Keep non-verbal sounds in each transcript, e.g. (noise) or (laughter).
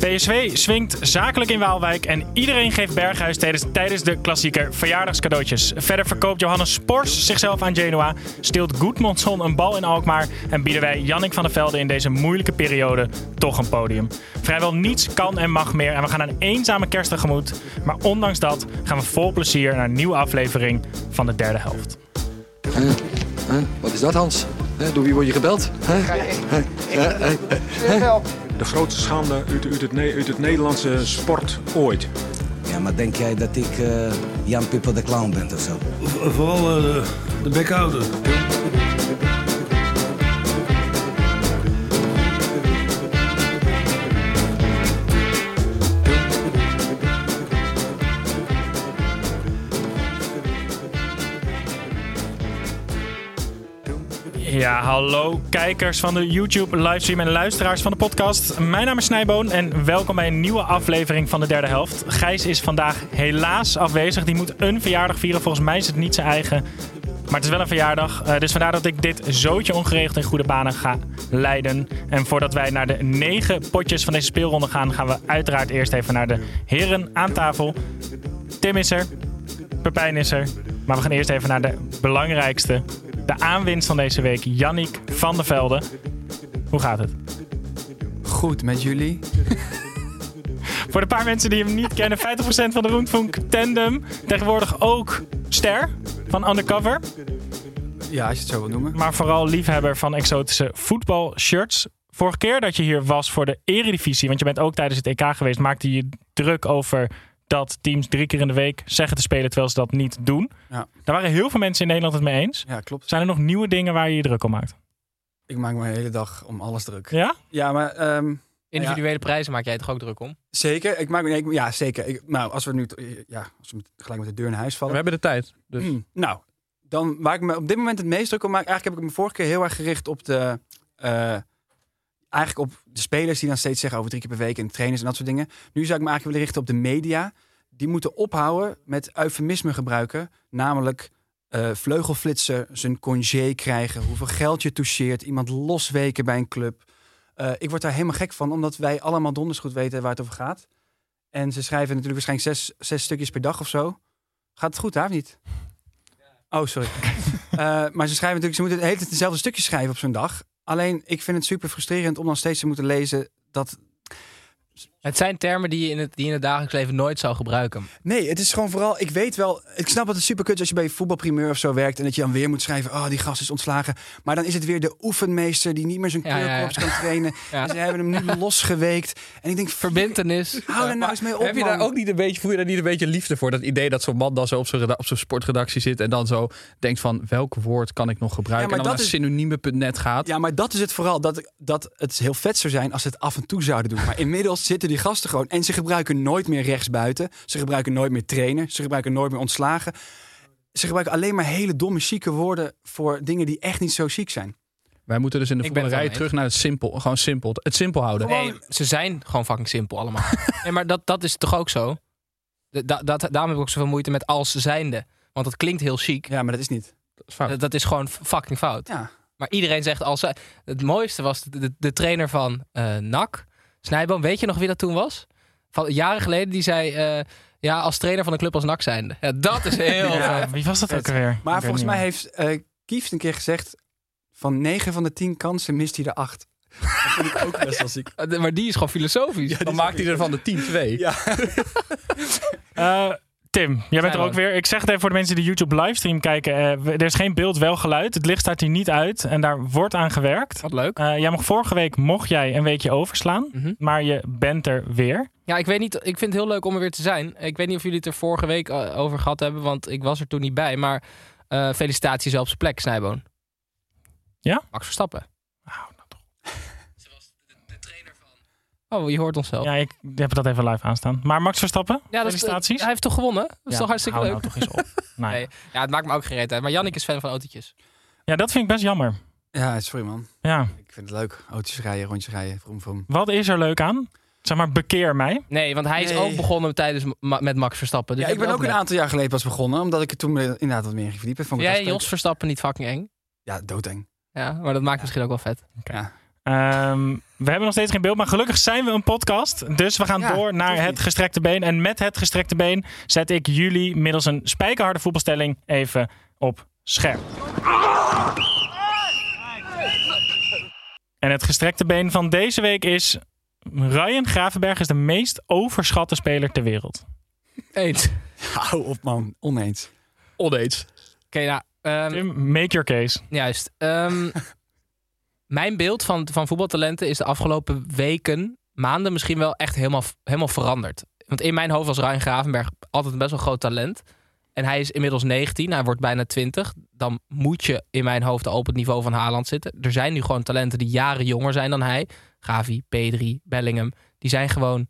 PSV swingt zakelijk in Waalwijk en iedereen geeft Berghuis tijdens, tijdens de klassieker verjaardagscadeautjes. Verder verkoopt Johannes Spors zichzelf aan Genoa, steelt Goedmondson een bal in Alkmaar en bieden wij Jannik van der Velde in deze moeilijke periode toch een podium. Vrijwel niets kan en mag meer en we gaan een eenzame kerst tegemoet. Maar ondanks dat gaan we vol plezier naar een nieuwe aflevering van de derde helft. Wat is dat, Hans? Hè, door wie word je gebeld? Hè? De grootste schande uit, uit, het, uit het Nederlandse sport ooit. Ja, maar denk jij dat ik eh, Jan Pippo de Clown ben of zo? Vooral eh, de, de bekhouder. Ja, hallo kijkers van de YouTube livestream en luisteraars van de podcast. Mijn naam is Snijboon en welkom bij een nieuwe aflevering van de derde helft. Gijs is vandaag helaas afwezig. Die moet een verjaardag vieren. Volgens mij is het niet zijn eigen. Maar het is wel een verjaardag. Eh, dus vandaar dat ik dit zootje ongeregeld in goede banen ga leiden. En voordat wij naar de negen potjes van deze speelronde gaan, gaan we uiteraard eerst even naar de heren aan tafel. Tim is er. Pepijn is er. Maar we gaan eerst even naar de belangrijkste. De aanwinst van deze week, Jannik van der Velde. Hoe gaat het? Goed, met jullie? (laughs) Voor de paar mensen die hem niet kennen, 50% van de Roentfunk Tandem. Tegenwoordig ook ster van Undercover. Ja, als je het zo wil noemen. Maar vooral liefhebber van exotische voetbalshirts. Vorige keer dat je hier was voor de Eredivisie, want je bent ook tijdens het EK geweest, maakte je druk over dat teams drie keer in de week zeggen te spelen terwijl ze dat niet doen. Ja. Daar waren heel veel mensen in Nederland het mee eens. Ja, klopt. Zijn er nog nieuwe dingen waar je je druk om maakt? Ik maak me de hele dag om alles druk. Ja? Ja, maar ehm, Individuele prijzen maak jij toch ook druk om? zeker. Ik maak me, nee, ik- ja, zeker. Ik, nou, als we nu, ja, als we met- gelijk met de deur in huis We vallen. hebben de tijd. Dus. Hmm, nou, dan waar ik me op dit moment het meest druk om maak. Eigenlijk heb ik me vorige keer heel erg gericht op de. eh, eigenlijk op de spelers die dan steeds zeggen over drie keer per week en trainers en dat soort dingen. Nu zou ik me eigenlijk willen richten op de media. Die moeten ophouden met eufemisme gebruiken. Namelijk eh vleugelflitsen, zijn congé krijgen, hoeveel geld je toucheert, iemand losweken bij een club. Eh, ik word daar helemaal gek van, omdat wij allemaal donders goed weten waar het over gaat. En ze schrijven natuurlijk waarschijnlijk zes, zes stukjes per dag of zo. Gaat het goed daar of niet? Oh, sorry. (laughs) Eh, maar ze schrijven natuurlijk, ze moeten de hele tijd dezelfde stukjes schrijven op zo'n dag. Alleen, ik vind het super frustrerend om dan steeds te moeten lezen dat... Het zijn termen die je in het, die je in het dagelijks leven nooit zou gebruiken. Nee, het is gewoon vooral, ik weet wel, ik snap dat het super kut is als je bij voetbalprimeur of zo werkt en dat je dan weer moet schrijven, oh, die gast is ontslagen. Maar dan is het weer de oefenmeester die niet meer zijn Ja, ja, ja. keurkorps kan trainen. (laughs) Ja. En ze hebben hem nu losgeweekt. En ik denk, Verbintenis. (laughs) hou er nou eens mee op, Heb je man. daar ook niet een beetje, voel je daar niet een beetje liefde voor? Dat idee dat zo'n man dan zo op zijn, reda- op zijn sportredactie zit en dan zo denkt van welk woord kan ik nog gebruiken? Ja, maar en dan dat naar synonieme.net gaat. Ja, maar dat is het vooral. Dat, dat het heel vet zou zijn als ze het af en toe zouden doen. Maar inmiddels zitten die gasten gewoon. En ze gebruiken nooit meer rechtsbuiten. Ze gebruiken nooit meer trainen. Ze gebruiken nooit meer ontslagen. Ze gebruiken alleen maar hele domme, chique woorden voor dingen die echt niet zo chic zijn. Wij moeten dus in de voetballerij terug naar het simpel. Gewoon simpel. Het simpel houden. Nee, ze zijn gewoon fucking simpel allemaal. (laughs) nee, maar dat, dat is toch ook zo? Da- da- dat, daarom heb ik ook zoveel moeite met als zijnde. Want dat klinkt heel chic. Ja, maar dat is niet. Dat is fout. Dat, dat is gewoon fucking fout. Ja. Maar iedereen zegt als zij. Het mooiste was de, de, de trainer van eh NAC, Snijboom. Weet je nog wie dat toen was? Van jaren geleden, die zei. eh, ja, als trainer van een club als NAC zijnde. Ja, dat is heel. (laughs) Ja, wie was dat ook alweer? Maar volgens mij meer. heeft eh Kieft een keer gezegd... van 9 van de 10 kansen mist hij er 8. Dat vind ik ook best wel ziek. (laughs) Maar die is gewoon filosofisch. dan maakt hij er van de 10 2. Ja. Eh, Tim, jij bent er ook weer. Ik zeg het even voor de mensen die de YouTube livestream kijken. eh, er is geen beeld, wel geluid. Het licht staat hier niet uit en daar wordt aan gewerkt. Wat leuk. Eh, jij mocht vorige week mocht jij een weekje overslaan, Mhm. maar je bent er weer. Ja, ik weet niet. Ik vind het heel leuk om er weer te zijn. Ik weet niet of jullie het er vorige week eh, over gehad hebben, want ik was er toen niet bij. Maar eh, felicitaties op zijn plek, Snijboon. Ja? Max Verstappen. Oh, je hoort ons zelf. Ja, ik heb dat even live aanstaan. Maar Max Verstappen, Ja, dat is, hij heeft toch gewonnen? Dat is Ja, toch hartstikke hou leuk? nou toch eens op. (laughs) Ja. Nee. Ja, het maakt me ook gereed uit. Maar Jannik is fan van autootjes. ja, dat vind ik best jammer. Ja, sorry man. Ja, Ik vind het leuk. Auto's rijden, rondjes rijden, vroom vroom. wat is er leuk aan? Zeg maar, bekeer mij. Nee, want hij is Nee. ook begonnen tijdens Ma- met Max Verstappen. Dus Ja, ik ben ook een aantal jaar geleden pas begonnen, omdat ik er toen inderdaad wat meer in verdiepen. Vond ik Jij, Jos Verstappen, niet fucking eng? Ja, doodeng. Ja, maar dat maakt misschien ook wel vet. Ja. Ehm, we hebben nog steeds geen beeld, maar gelukkig zijn we een podcast. Dus we gaan Ja, door naar het niet. gestrekte been. En met het gestrekte been zet ik jullie middels een spijkerharde voetbalstelling even op scherp. En het gestrekte been van deze week is... Ryan Gravenberg is de meest overschatte speler ter wereld. Eens. Hou op man, oneens. Oneens. Oké, nou, ehm, Tim, make your case. juist. Ehm, (laughs) mijn beeld van, van voetbaltalenten is de afgelopen weken, maanden misschien wel echt helemaal, helemaal veranderd. Want in mijn hoofd was Ryan Gravenberg altijd een best wel groot talent. En hij is inmiddels 19, hij wordt bijna 20. Dan moet je in mijn hoofd op het niveau van Haaland zitten. Er zijn nu gewoon talenten die jaren jonger zijn dan hij. Gavi, P3, Bellingham. Die zijn gewoon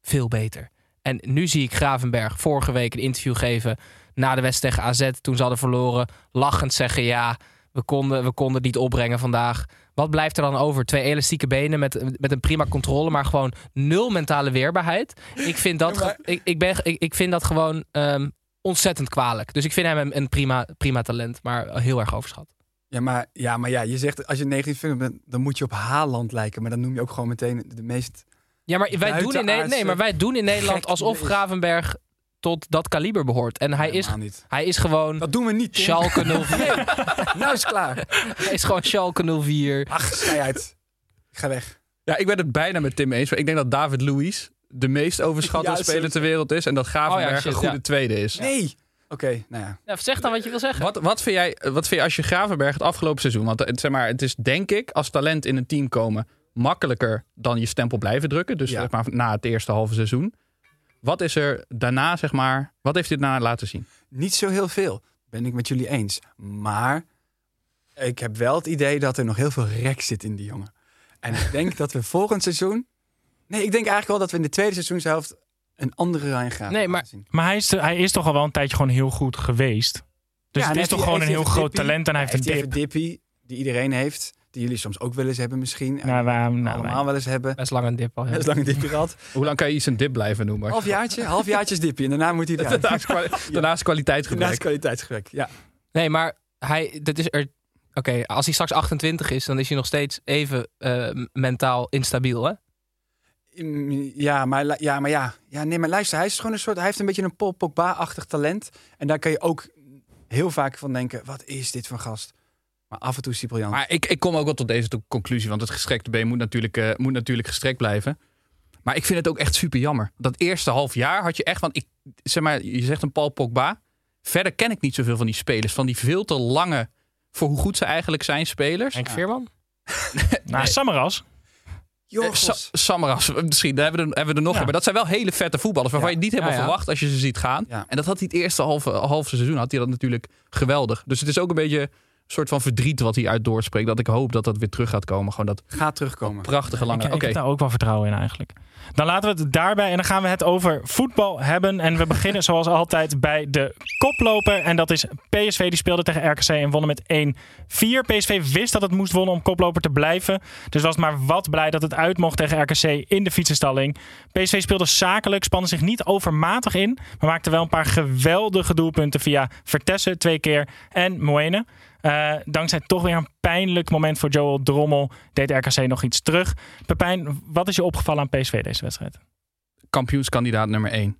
veel beter. En nu zie ik Gravenberg vorige week een interview geven na de wedstrijd tegen AZ. Toen ze hadden verloren. Lachend zeggen ja, we konden, we konden het niet opbrengen vandaag. Wat blijft er dan over? Twee elastieke benen met, met een prima controle, maar gewoon nul mentale weerbaarheid. Ik vind dat, ge- ik, ik, ben, ik, ik vind dat gewoon ehm, ontzettend kwalijk. Dus ik vind hem een, een prima, prima talent, maar heel erg overschat. Ja maar, ja, maar ja, je zegt als je 19 vindt, bent, dan moet je op Haaland lijken. Maar dan noem je ook gewoon meteen de meest... Ja, maar wij doen in, Ne- nee, maar wij doen in Nederland alsof. Gravenberg tot dat kaliber behoort. En hij is, niet. hij is gewoon Dat doen we niet. Tim. Schalke 04. (laughs) Nou is klaar. hij is gewoon Schalke 04. Ach. Ik ga weg. Ja, ik ben het bijna met Tim eens. maar Ik denk dat David Luiz de meest overschatte (laughs) Ja, speler ter wereld is. En dat Gravenberg Oh ja, shit, een goede ja. tweede is. Nee. Oké, nou ja. Ja, zeg dan wat je wil zeggen. Wat, wat, vind jij, wat vind je als je Gravenberg het afgelopen seizoen... Want het, zeg maar, het is denk ik, als talent in een team komen... makkelijker dan je stempel blijven drukken. Dus Ja. zeg maar, na het eerste halve seizoen. Wat is er daarna, zeg maar... Wat heeft dit daarna laten zien? Niet zo heel veel. Ben ik met jullie eens. Maar ik heb wel het idee dat er nog heel veel rek zit in die jongen. En ik denk dat we volgend seizoen... Nee, ik denk eigenlijk wel dat we in de tweede seizoenshelft een andere Ryan Graaf Nee, gaan maar- zien. Maar hij is, hij is toch al wel een tijdje gewoon heel goed geweest. Dus Ja, het is heeft toch hij- gewoon een heeft heel groot talent en hij heeft een hij dip. dippie die iedereen heeft. Die jullie soms ook wel eens hebben misschien. En Nou, we nou, allemaal wel eens hebben. Best lang een dip al. ja. Best lang een dippie gehad. (laughs) Hoe lang kan je iets een dip blijven noemen? Halfjaartje, halfjaartjes dippie. En daarna moet hij eruit. (laughs) Daarnaast, daarnaast Daarnaast kwaliteitsgebrek. kwaliteitsgebrek. Ja. Nee, maar hij, dat is er. Oké, als hij straks 28 is, dan is hij nog steeds even eh, mentaal instabiel, hè? Ja, maar ja, ja, maar ja. ja. Nee, maar luister, hij is gewoon een soort. Hij heeft een beetje een Paul Pogba-achtig talent. En daar kan je ook heel vaak van denken: wat is dit voor gast? Maar af en toe is hij briljant. Maar ik, ik kom ook wel tot deze conclusie. Want het gestrekte been moet natuurlijk, eh, moet natuurlijk gestrekt blijven. Maar ik vind het ook echt super jammer. Dat eerste half jaar had je echt... Want ik, zeg maar, je zegt een Paul Pogba. Verder ken ik niet zoveel van die spelers. Van die veel te lange... Voor hoe goed ze eigenlijk zijn, spelers. Henk Veerman? (laughs) Nou, Samaras. Eh, Sa- Samaras, misschien, daar hebben we er, hebben we er nog. Ja. Maar dat zijn wel hele vette voetballers. Waarvan Ja. je het niet helemaal Ja, ja. verwacht als je ze ziet gaan. Ja. En dat had hij het eerste halve, halve seizoen had hij dat natuurlijk geweldig. Dus het is ook een beetje soort van verdriet wat hij uit doorspreekt. Dat ik hoop dat dat weer terug gaat komen. Gewoon dat gaat terugkomen. prachtige lange... Ik, ik Oké, heb daar ook wel vertrouwen in eigenlijk. Dan laten we het daarbij en dan gaan we het over voetbal hebben. En we (laughs) beginnen zoals altijd bij de koploper. En dat is PSV. Die speelde tegen RKC en wonnen met 1-4. PSV wist dat het moest wonnen om koploper te blijven. Dus was maar wat blij dat het uit mocht tegen RKC in de fietsenstalling. PSV speelde zakelijk, spande zich niet overmatig in. Maar maakte wel een paar geweldige doelpunten via Vertessen twee keer en Moene. Eh, dankzij toch weer een pijnlijk moment voor Joel Drommel deed RKC nog iets terug. Pepijn, wat is je opgevallen aan PSV deze wedstrijd? kampioenskandidaat nummer 1.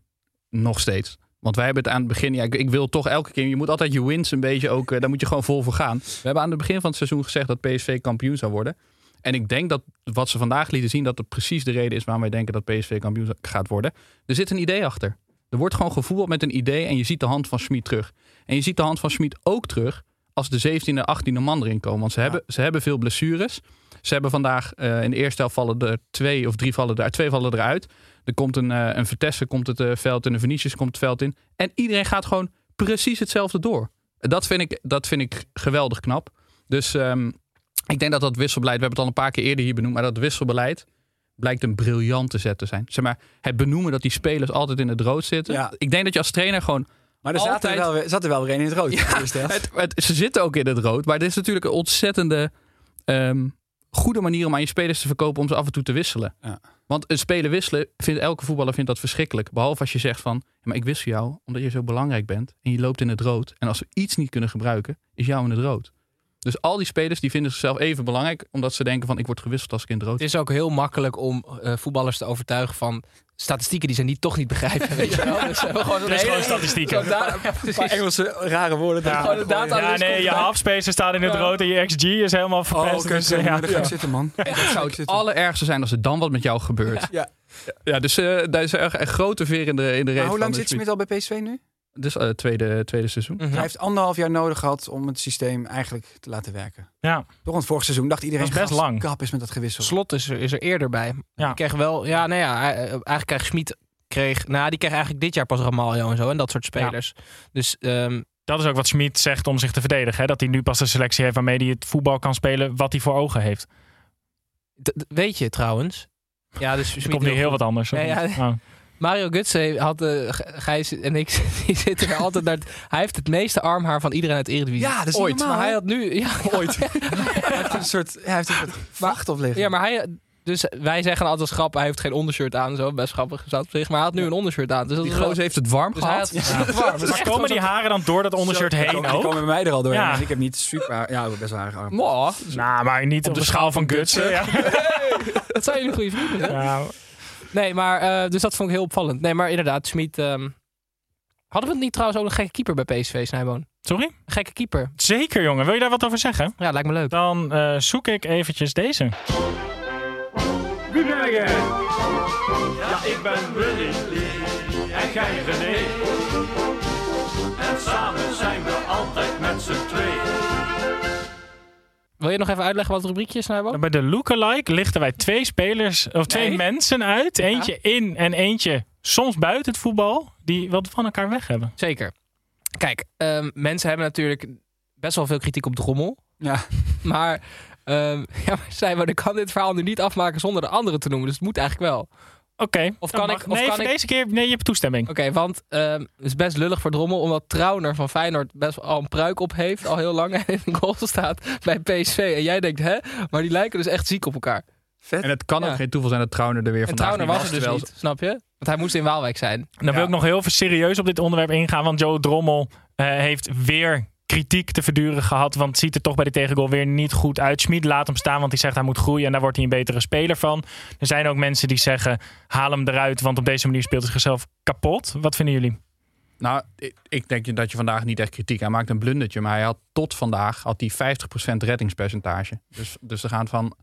Nog steeds. Want wij hebben het aan het begin... Ja, ik, wil toch elke keer... Je moet altijd je wins een beetje ook... eh, daar moet je gewoon vol voor gaan. We hebben aan het begin van het seizoen gezegd dat PSV kampioen zou worden. En ik denk dat wat ze vandaag lieten zien... dat dat precies de reden is waarom wij denken dat PSV kampioen gaat worden. Er zit een idee achter. Er wordt gewoon gevoetbald met een idee... en je ziet de hand van Schmid terug. En je ziet de hand van Schmid ook terug... als de 17e, 18e man erin komen. Want ze, hebben, ze hebben veel blessures. Ze hebben vandaag eh, in de eerste helft vallen er twee of drie vallen eruit. Twee vallen eruit. Er komt een, eh een Vertessen komt het eh, veld in, een Venetius komt het veld in. En iedereen gaat gewoon precies hetzelfde door. Dat vind ik, dat vind ik geweldig knap. Dus ehm, ik denk dat dat wisselbeleid, we hebben het al een paar keer eerder hier benoemd, maar dat wisselbeleid blijkt een briljante zet te zijn. Zeg maar, het benoemen dat die spelers altijd in het rood zitten. Ja. Ik denk dat je als trainer gewoon Maar er zaten er wel, weer- zat er wel weer een in het rood. helft. Het, het- ze zitten ook in het rood. Maar het is natuurlijk een ontzettende ehm, goede manier om aan je spelers te verkopen om ze af en toe te wisselen. Ja. Want een spelen wisselen, vindt elke voetballer vindt dat verschrikkelijk. Behalve als je zegt van, ja, maar ik wissel jou omdat je zo belangrijk bent. En je loopt in het rood. En als we iets niet kunnen gebruiken, is jou in het rood. Dus al die spelers die vinden zichzelf even belangrijk. Omdat ze denken van, ik word gewisseld als ik in het rood Het is ook heel makkelijk om eh, voetballers te overtuigen van statistieken die ze niet, toch niet begrijpen. Weet je wel? Dus, eh, (laughs) gewoon Het is gewoon statistieken. Zo daar- (laughs) Engelse rare woorden. Ja. Ja, dus nee, je erbij. halfspacer staat in het Ja. rood en je XG is helemaal Oh, verpest. dus, ja. maar daar ga ik zitten, man. Dat zou het zitten. allerergste zijn als er dan wat met jou gebeurt. Ja. Ja, dus eh, daar is echt een grote veer in de, in de Maar hoe lang zit de Smit al bij PSV nu? Dus eh tweede, tweede seizoen. Mhm. Hij heeft anderhalf jaar nodig gehad om het systeem eigenlijk te laten werken. Ja. Toch, want vorig seizoen dacht iedereen... Dat is best gast, lang. Kap is met dat gewissel. Slot is er, is er eerder bij. Ja. Die kreeg wel, ja, nou ja, eh, eigenlijk kreeg Schmid kreeg, nou, die kreeg eigenlijk dit jaar pas Ramaljo en zo en dat soort spelers. Dus ehm, Dat is ook wat Schmid zegt om zich te verdedigen. Hè? Dat hij nu pas de selectie heeft waarmee hij het voetbal kan spelen wat hij voor ogen heeft. d- weet je trouwens. Ja, dus Er Schmid komt nu heel wat anders. Nee, ja, niet? Oh. Mario Gutse had uh, Gijs en ik (laughs) die zitten er altijd naar. Hij heeft het meeste armhaar van iedereen uit Eredivisie. Ja, dat is niet ooit. normaal, maar hij had nu ja, (laughs) ooit. (laughs) Hij heeft een soort, ja, hij heeft een soort vacht op liggen. ja, maar hij dus wij zeggen altijd als grap, hij heeft geen ondershirt aan zo, best grappig gezat op zich, maar hij had nu een ondershirt aan. Dus Die gozer heeft het warm dus gehad. had super warm. Maar komen die haren dan door dat ondershirt heen Die ook? komen bij mij er al doorheen. Ja. En Ik heb niet super, haar- ja, best wel haar arm. Nou, maar niet op, de schaal van Gutsen. Ja. Dat zijn jullie goede vrienden. hè? Nee, maar eh, dus dat vond ik heel opvallend. Nee, maar inderdaad, Schmid. ehm, Hadden we het niet trouwens ook een gekke keeper bij PSV, Snijboon? Sorry? Een gekke keeper. Zeker, jongen. Wil je daar wat over zeggen? Ja, lijkt me leuk. Dan eh, zoek ik eventjes deze. Wie ben jij? Ja, ik ben Willy en jij René. En samen zijn we altijd met z'n twee. Wil je nog even uitleggen wat het rubriekje is, Snijboon? Bij de lookalike lichten wij twee spelers, of twee Nee. mensen uit. Eentje in en eentje soms buiten het voetbal. Die wat van elkaar weg hebben. Zeker. Kijk, ehm, mensen hebben natuurlijk best wel veel kritiek op Drommel. Ja. (laughs) Maar, ehm ja, maar Snijboon, ik kan dit verhaal nu niet afmaken zonder de anderen te noemen. Dus het moet eigenlijk wel. Oké. Of dan kan ik- of nee, kan voor ik- deze keer. Nee, je hebt toestemming. Oké, want ehm, het is best lullig voor Drommel, omdat Trauner van Feyenoord best wel al een pruik op heeft, al heel lang, (laughs) en in een goal staat bij PSV. En jij denkt, hè? Maar die lijken dus echt ziek op elkaar. En het kan ook Ja. geen toeval zijn dat Trauner er weer En vandaag Trauner niet was er dus terwijl- niet, snap je? Want hij moest in Waalwijk zijn. Dan wil ik nog heel serieus op dit onderwerp ingaan. Want Joe Drommel eh, heeft weer kritiek te verduren gehad. Want het ziet er toch bij de tegengoal weer niet goed uit. Schmid laat hem staan, want hij zegt hij moet groeien. En daar wordt hij een betere speler van. Er zijn ook mensen die zeggen, haal hem eruit. Want op deze manier speelt hij zichzelf kapot. Wat vinden jullie? Nou, ik, denk dat je vandaag niet echt kritiek aan maakt. Een blundertje. Maar hij had tot vandaag had hij 50% reddingspercentage. Dus, dus er gaan van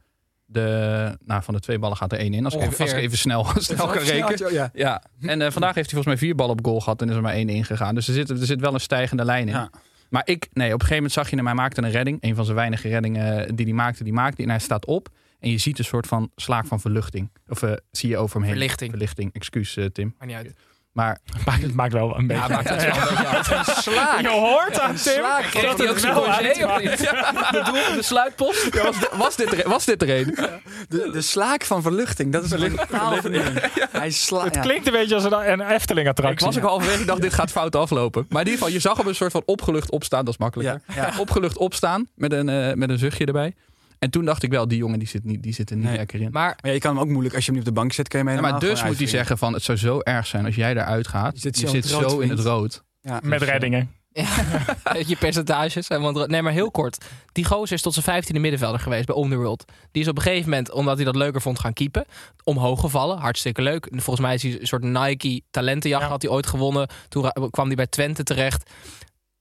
de, nou, van de twee ballen gaat er één in. Als, ik even, als ik Ongeveer. even snel, snel kan rekenen. Ja. Ja, en eh, vandaag heeft hij volgens mij vier ballen op goal gehad en is er maar één ingegaan. Dus er zit, er zit wel een stijgende lijn in. Ja. Maar ik, nee, op een gegeven moment zag je hem, hij maakte een redding. Een van zijn weinige reddingen die hij maakte, die maakte. En hij staat op en je ziet een soort van slaak van verluchting. Of eh, zie je over hem heen. Verlichting. Verlichting, excuus eh, Tim. Maar niet uit. Maar Maakt, het maakt wel een beetje Ja, maakt het wel een beetje uit. Slaak. Je hoort aan Tim slaak. dat hij ook wel uit of niet? De, doel, de sluitpost? was, dit- was, dit er, was dit er een? De, de slaak van verluchting. Dat is een vernieuwing. Hij. Het klinkt een beetje als een, een Ik Efteling-attractie. was ook halverwege, ik dacht dit gaat fout aflopen. Maar in ieder geval, je zag hem een soort van opgelucht opstaan. Dat is makkelijker. Ja, ja. Opgelucht opstaan met een, eh, met een zuchtje erbij. En toen dacht ik wel, die jongen die zit, niet, die zit er niet Nee. lekker in. Maar Maar ja, je kan hem ook moeilijk als je hem niet op de bank zet. Kun je hem Ja, maar dus moet hij zeggen van het zou zo erg zijn als jij eruit gaat. Je zit Je zo zit in het rood, zo in het rood. Ja. Met reddingen. (laughs) Je percentages. En want, nee, maar heel kort. Die gozer is tot zijn vijftiende middenvelder geweest bij Underworld. Die is op een gegeven moment, omdat hij dat leuker vond, gaan keepen. Omhoog gevallen. Hartstikke leuk. Volgens mij is hij een soort Nike talentenjacht Ja. had hij ooit gewonnen. Toen kwam hij bij Twente terecht.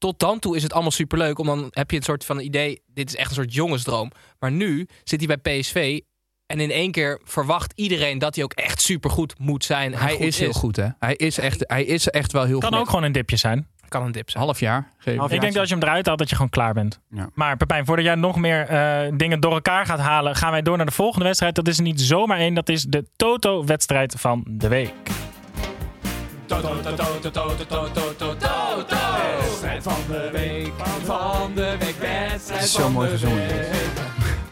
Tot dan toe is het allemaal superleuk. Om dan heb je een soort van idee, dit is echt een soort jongensdroom. Maar nu zit hij bij PSV. En in één keer verwacht iedereen dat hij ook echt supergoed moet zijn. Hij goed is heel goed hè. Hij is echt, hij is echt wel heel Kan goed. ook gewoon een dipje zijn. Kan een dip zijn. half jaar. Geef. Half Ik denk dat als je hem eruit haalt, dat je gewoon klaar bent. Ja. Maar Pepijn, voordat jij nog meer eh, dingen door elkaar gaat halen, gaan wij door naar de volgende wedstrijd. Dat is er niet zomaar één, dat is de Toto-wedstrijd van de week. Wedstrijd van de week, van de week, wedstrijd Zo van mooi de gezongen.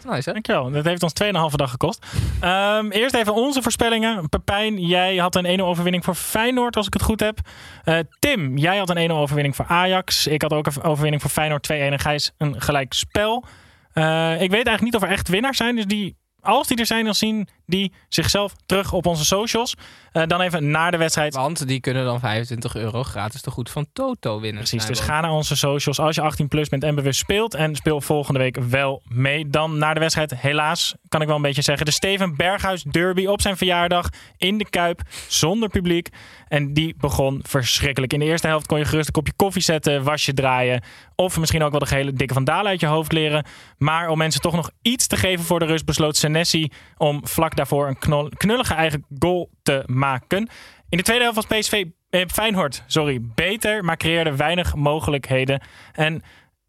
Nice, hè? Dankjewel. Dat heeft ons 2,5 dag gekost. Ehm, eerst even onze voorspellingen. Pepijn, jij had een 1-0 overwinning voor Feyenoord, als ik het goed heb. Eh, Tim, jij had een 1-0 overwinning voor Ajax. Ik had ook een overwinning voor Feyenoord 2-1 en Gijs een gelijk spel. Eh, ik weet eigenlijk niet of er echt winnaars zijn. Dus die, als die er zijn, dan zien die zichzelf terug op onze socials. Eh, dan even naar de wedstrijd. Want die kunnen dan 25 euro gratis te goed van Toto winnen. Precies, dus ga naar onze socials als je 18 plus bent en bewust speelt. En speel volgende week wel mee. Dan naar de wedstrijd, helaas, kan ik wel een beetje zeggen. De Steven Berghuis Derby op zijn verjaardag in de Kuip, zonder publiek. En die begon verschrikkelijk. In de eerste helft kon je gerust een kopje koffie zetten, wasje draaien. Of misschien ook wel de gehele dikke van Dalen uit je hoofd leren. Maar om mensen toch nog iets te geven voor de rust, besloot Senesi om vlak daarvoor een knullige eigen goal te maken. In de tweede helft was PSV eh, Feyenoord, sorry, beter, maar creëerde weinig mogelijkheden. En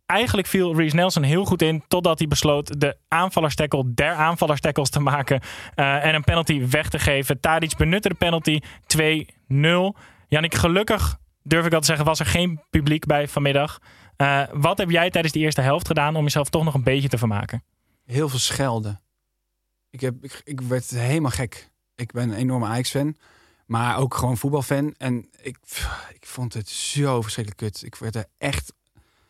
eigenlijk viel Reece Nelson heel goed in, totdat hij besloot de aanvallerstackle der aanvallerstackles te maken eh, en een penalty weg te geven. Tadic benutte de penalty 2-0. Jannik, gelukkig durf ik al te zeggen, was er geen publiek bij vanmiddag. Eh, wat heb jij tijdens de eerste helft gedaan om jezelf toch nog een beetje te vermaken? Heel veel schelden. Ik, heb, ik, ik werd helemaal gek. Ik ben een enorme Ajax-fan. Maar ook gewoon voetbalfan. En ik, ik vond het zo verschrikkelijk kut. Ik werd er echt...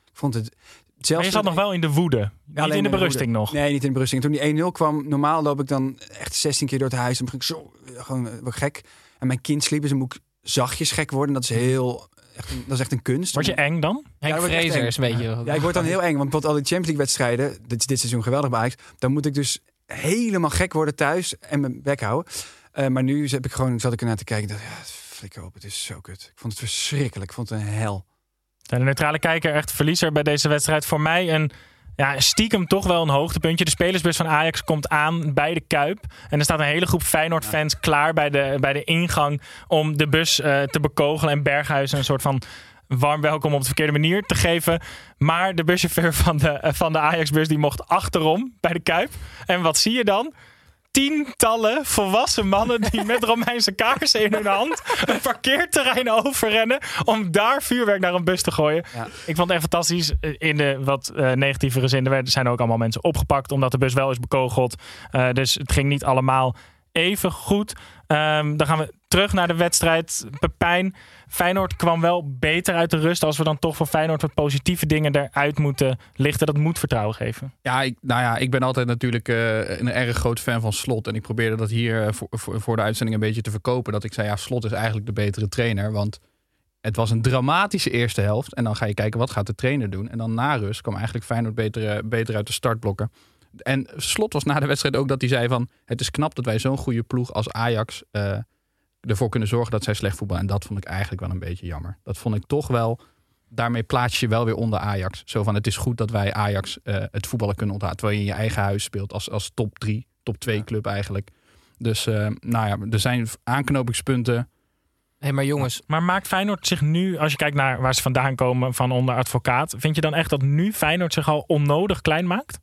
Ik vond het... Zelfs Maar je zat nog wel in de woede. niet alleen in de in de berusting woede. nog. Nee, niet in de berusting. En toen die 1-0 kwam, normaal loop ik dan echt 16 keer door het huis. En dan begin ik zo, gewoon eh, word ik gek. En mijn kind sliep, dus dan moet ik zachtjes gek worden. Dat is heel, echt een, dat is echt een kunst. Word je eng dan? Henk Ja, Fraser is een beetje... Ja, ik word dan heel eng. Want bijvoorbeeld al die Champions League wedstrijden, dit dit seizoen geweldig bij Ajax. Dan moet ik dus helemaal gek worden thuis en mijn bek houden. Eh, maar nu heb ik gewoon, zat ik ernaar te kijken. en dacht, ja, flikker op, het is zo kut. Ik vond het verschrikkelijk. Ik vond het een hel. De neutrale kijker echt verliezer bij deze wedstrijd. Voor mij een ja, stiekem toch wel een hoogtepuntje. De spelersbus van Ajax komt aan bij de Kuip. En er staat een hele groep Feyenoord-fans klaar bij de, bij de ingang om de bus eh, te bekogelen. En Berghuis een soort van warm welkom op de verkeerde manier te geven. Maar de buschauffeur van de, eh, van de Ajax-bus die mocht achterom bij de Kuip. En wat zie je dan? Tientallen volwassen mannen die (laughs) met Romeinse kaarsen in hun hand een parkeerterrein overrennen om daar vuurwerk naar een bus te gooien. Ja. Ik vond het echt fantastisch. In de wat eh, negatievere zin, er werden- zijn ook allemaal mensen opgepakt omdat de bus wel is bekogeld. Eh, dus het ging niet allemaal even goed. Ehm, dan gaan we terug naar de wedstrijd. Pepijn, Feyenoord kwam wel beter uit de rust. Als we dan toch voor Feyenoord wat positieve dingen eruit moeten lichten. Dat moet vertrouwen geven. Ja, ik, nou ja, ik ben altijd natuurlijk eh, een erg groot fan van Slot. En ik probeerde dat hier eh, voor, de uitzending een beetje te verkopen. Dat ik zei, ja, Slot is eigenlijk de betere trainer. Want het was een dramatische eerste helft. En dan ga je kijken, wat gaat de trainer doen? En dan na rust kwam eigenlijk Feyenoord beter, beter uit de startblokken. En Slot was na de wedstrijd ook dat hij zei van... het is knap dat wij zo'n goede ploeg als Ajax... eh, ervoor kunnen zorgen dat zij slecht voetballen. En dat vond ik eigenlijk wel een beetje jammer. Dat vond ik toch wel... Daarmee plaats je wel weer onder Ajax. Zo van, het is goed dat wij Ajax eh, het voetballen kunnen onthouden. Terwijl je in je eigen huis speelt als, als top 3, top 2 club eigenlijk. Dus eh, nou ja, er zijn aanknopingspunten. Hé, maar jongens, Maar maakt Feyenoord zich nu, als je kijkt naar waar ze vandaan komen van onder advocaat. Vind je dan echt dat nu Feyenoord zich al onnodig klein maakt?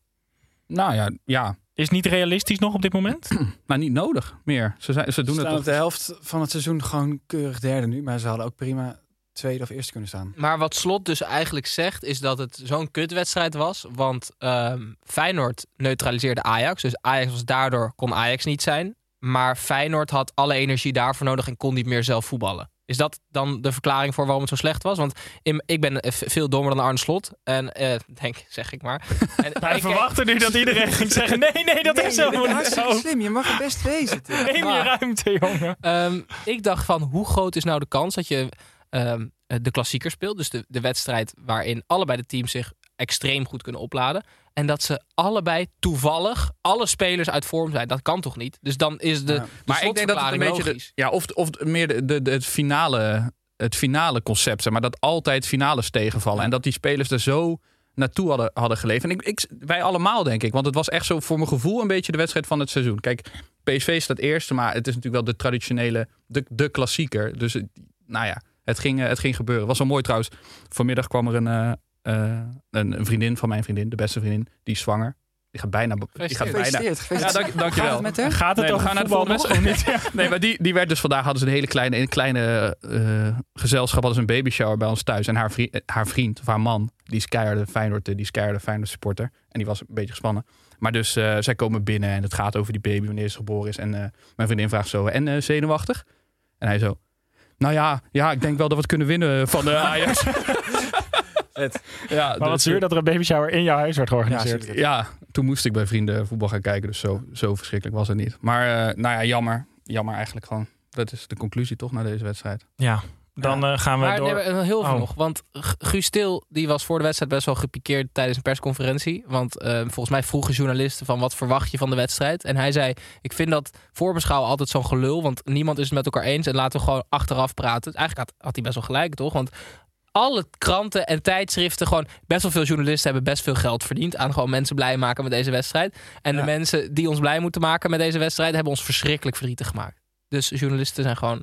Nou ja, ja, Is niet realistisch nog op dit moment? (clears throat) maar niet nodig meer. Ze, zijn, ze doen Ze het op de helft van het seizoen gewoon keurig derde nu. Maar ze hadden ook prima tweede of eerste kunnen staan. Maar wat Slot dus eigenlijk zegt, is dat het zo'n kutwedstrijd was. Want ehm, Feyenoord neutraliseerde Ajax. Dus Ajax was daardoor, kon Ajax niet zijn. Maar Feyenoord had alle energie daarvoor nodig en kon niet meer zelf voetballen. Is dat dan de verklaring voor waarom het zo slecht was? Want in- ik ben eh, veel dommer dan Arne Slot. En eh, denk, zeg ik maar. (laughs) En Wij ik- verwachten nu dat iedereen ging zeggen: nee, nee, dat is helemaal niet hartstikke zo. slim. Je mag het best wezen. Neem je ruimte, jongen. Ehm, ik dacht van, hoe groot is nou de kans dat je ehm, de klassieker speelt? Dus de, de wedstrijd waarin allebei de teams zich extreem goed kunnen opladen. En dat ze allebei toevallig alle spelers uit vorm zijn. Dat kan toch niet? Dus dan is de, Ja. de Maar ik denk dat het een beetje de, ja, of, of meer de, de, de- het, finale, het finale concept, zeg maar dat altijd finales tegenvallen. En dat die spelers er zo naartoe hadden, hadden geleefd. En ik, ik, wij allemaal, denk ik. Want het was echt zo voor mijn gevoel een beetje de wedstrijd van het seizoen. Kijk, PSV staat eerste, maar het is natuurlijk wel de traditionele, de, de klassieker. Dus nou ja, het ging, eh, het ging gebeuren. Het was wel mooi trouwens. Vanmiddag kwam er een, eh, eh, een, een vriendin van mijn vriendin, de beste vriendin, die is zwanger. Die gaat bijna... Die gaat bijna Gefeliciteerd. ja, gefeliciteerd. dank, dankjewel. Gaat het met? Gaat het Nee, we over gaan naar de volgende niet? (laughs) Nee, maar die, die werd dus vandaag hadden ze een hele kleine, een kleine eh, gezelschap, hadden ze een baby shower bij ons thuis. En haar vriend, haar vriend of haar man, die is keiharde Feyenoord, eh, die is keiharde Feyenoord supporter. En die was een beetje gespannen. Maar dus eh, zij komen binnen en het gaat over die baby wanneer ze geboren is. En eh, mijn vriendin vraagt zo, en eh, zenuwachtig? En hij zo, nou ja, ja, ik denk wel dat we het kunnen winnen van de Ajax. (laughs) (laughs) ja, Maar wat dus, zuur dat er een baby shower in jouw huis werd georganiseerd. Ja, Ja, toen moest ik bij vrienden voetbal gaan kijken. Dus zo, zo verschrikkelijk was het niet. Maar eh, nou ja, jammer. Jammer eigenlijk gewoon. Dat is de conclusie toch na deze wedstrijd. Ja, dan eh, gaan we Maar door. nee, maar heel veel Oh. nog. Want Guus Stil die was voor de wedstrijd best wel gepikeerd tijdens een persconferentie. Want eh, volgens mij vroegen journalisten van wat verwacht je van de wedstrijd. En hij zei, ik vind dat voorbeschouwen altijd zo'n gelul. Want niemand is het met elkaar eens. En laten we gewoon achteraf praten. Eigenlijk had, had hij best wel gelijk, toch? Want alle kranten en tijdschriften, gewoon best wel veel journalisten hebben best veel geld verdiend aan gewoon mensen blij maken met deze wedstrijd. En de mensen die ons blij moeten maken met deze wedstrijd hebben ons verschrikkelijk verdrietig gemaakt. Dus journalisten zijn gewoon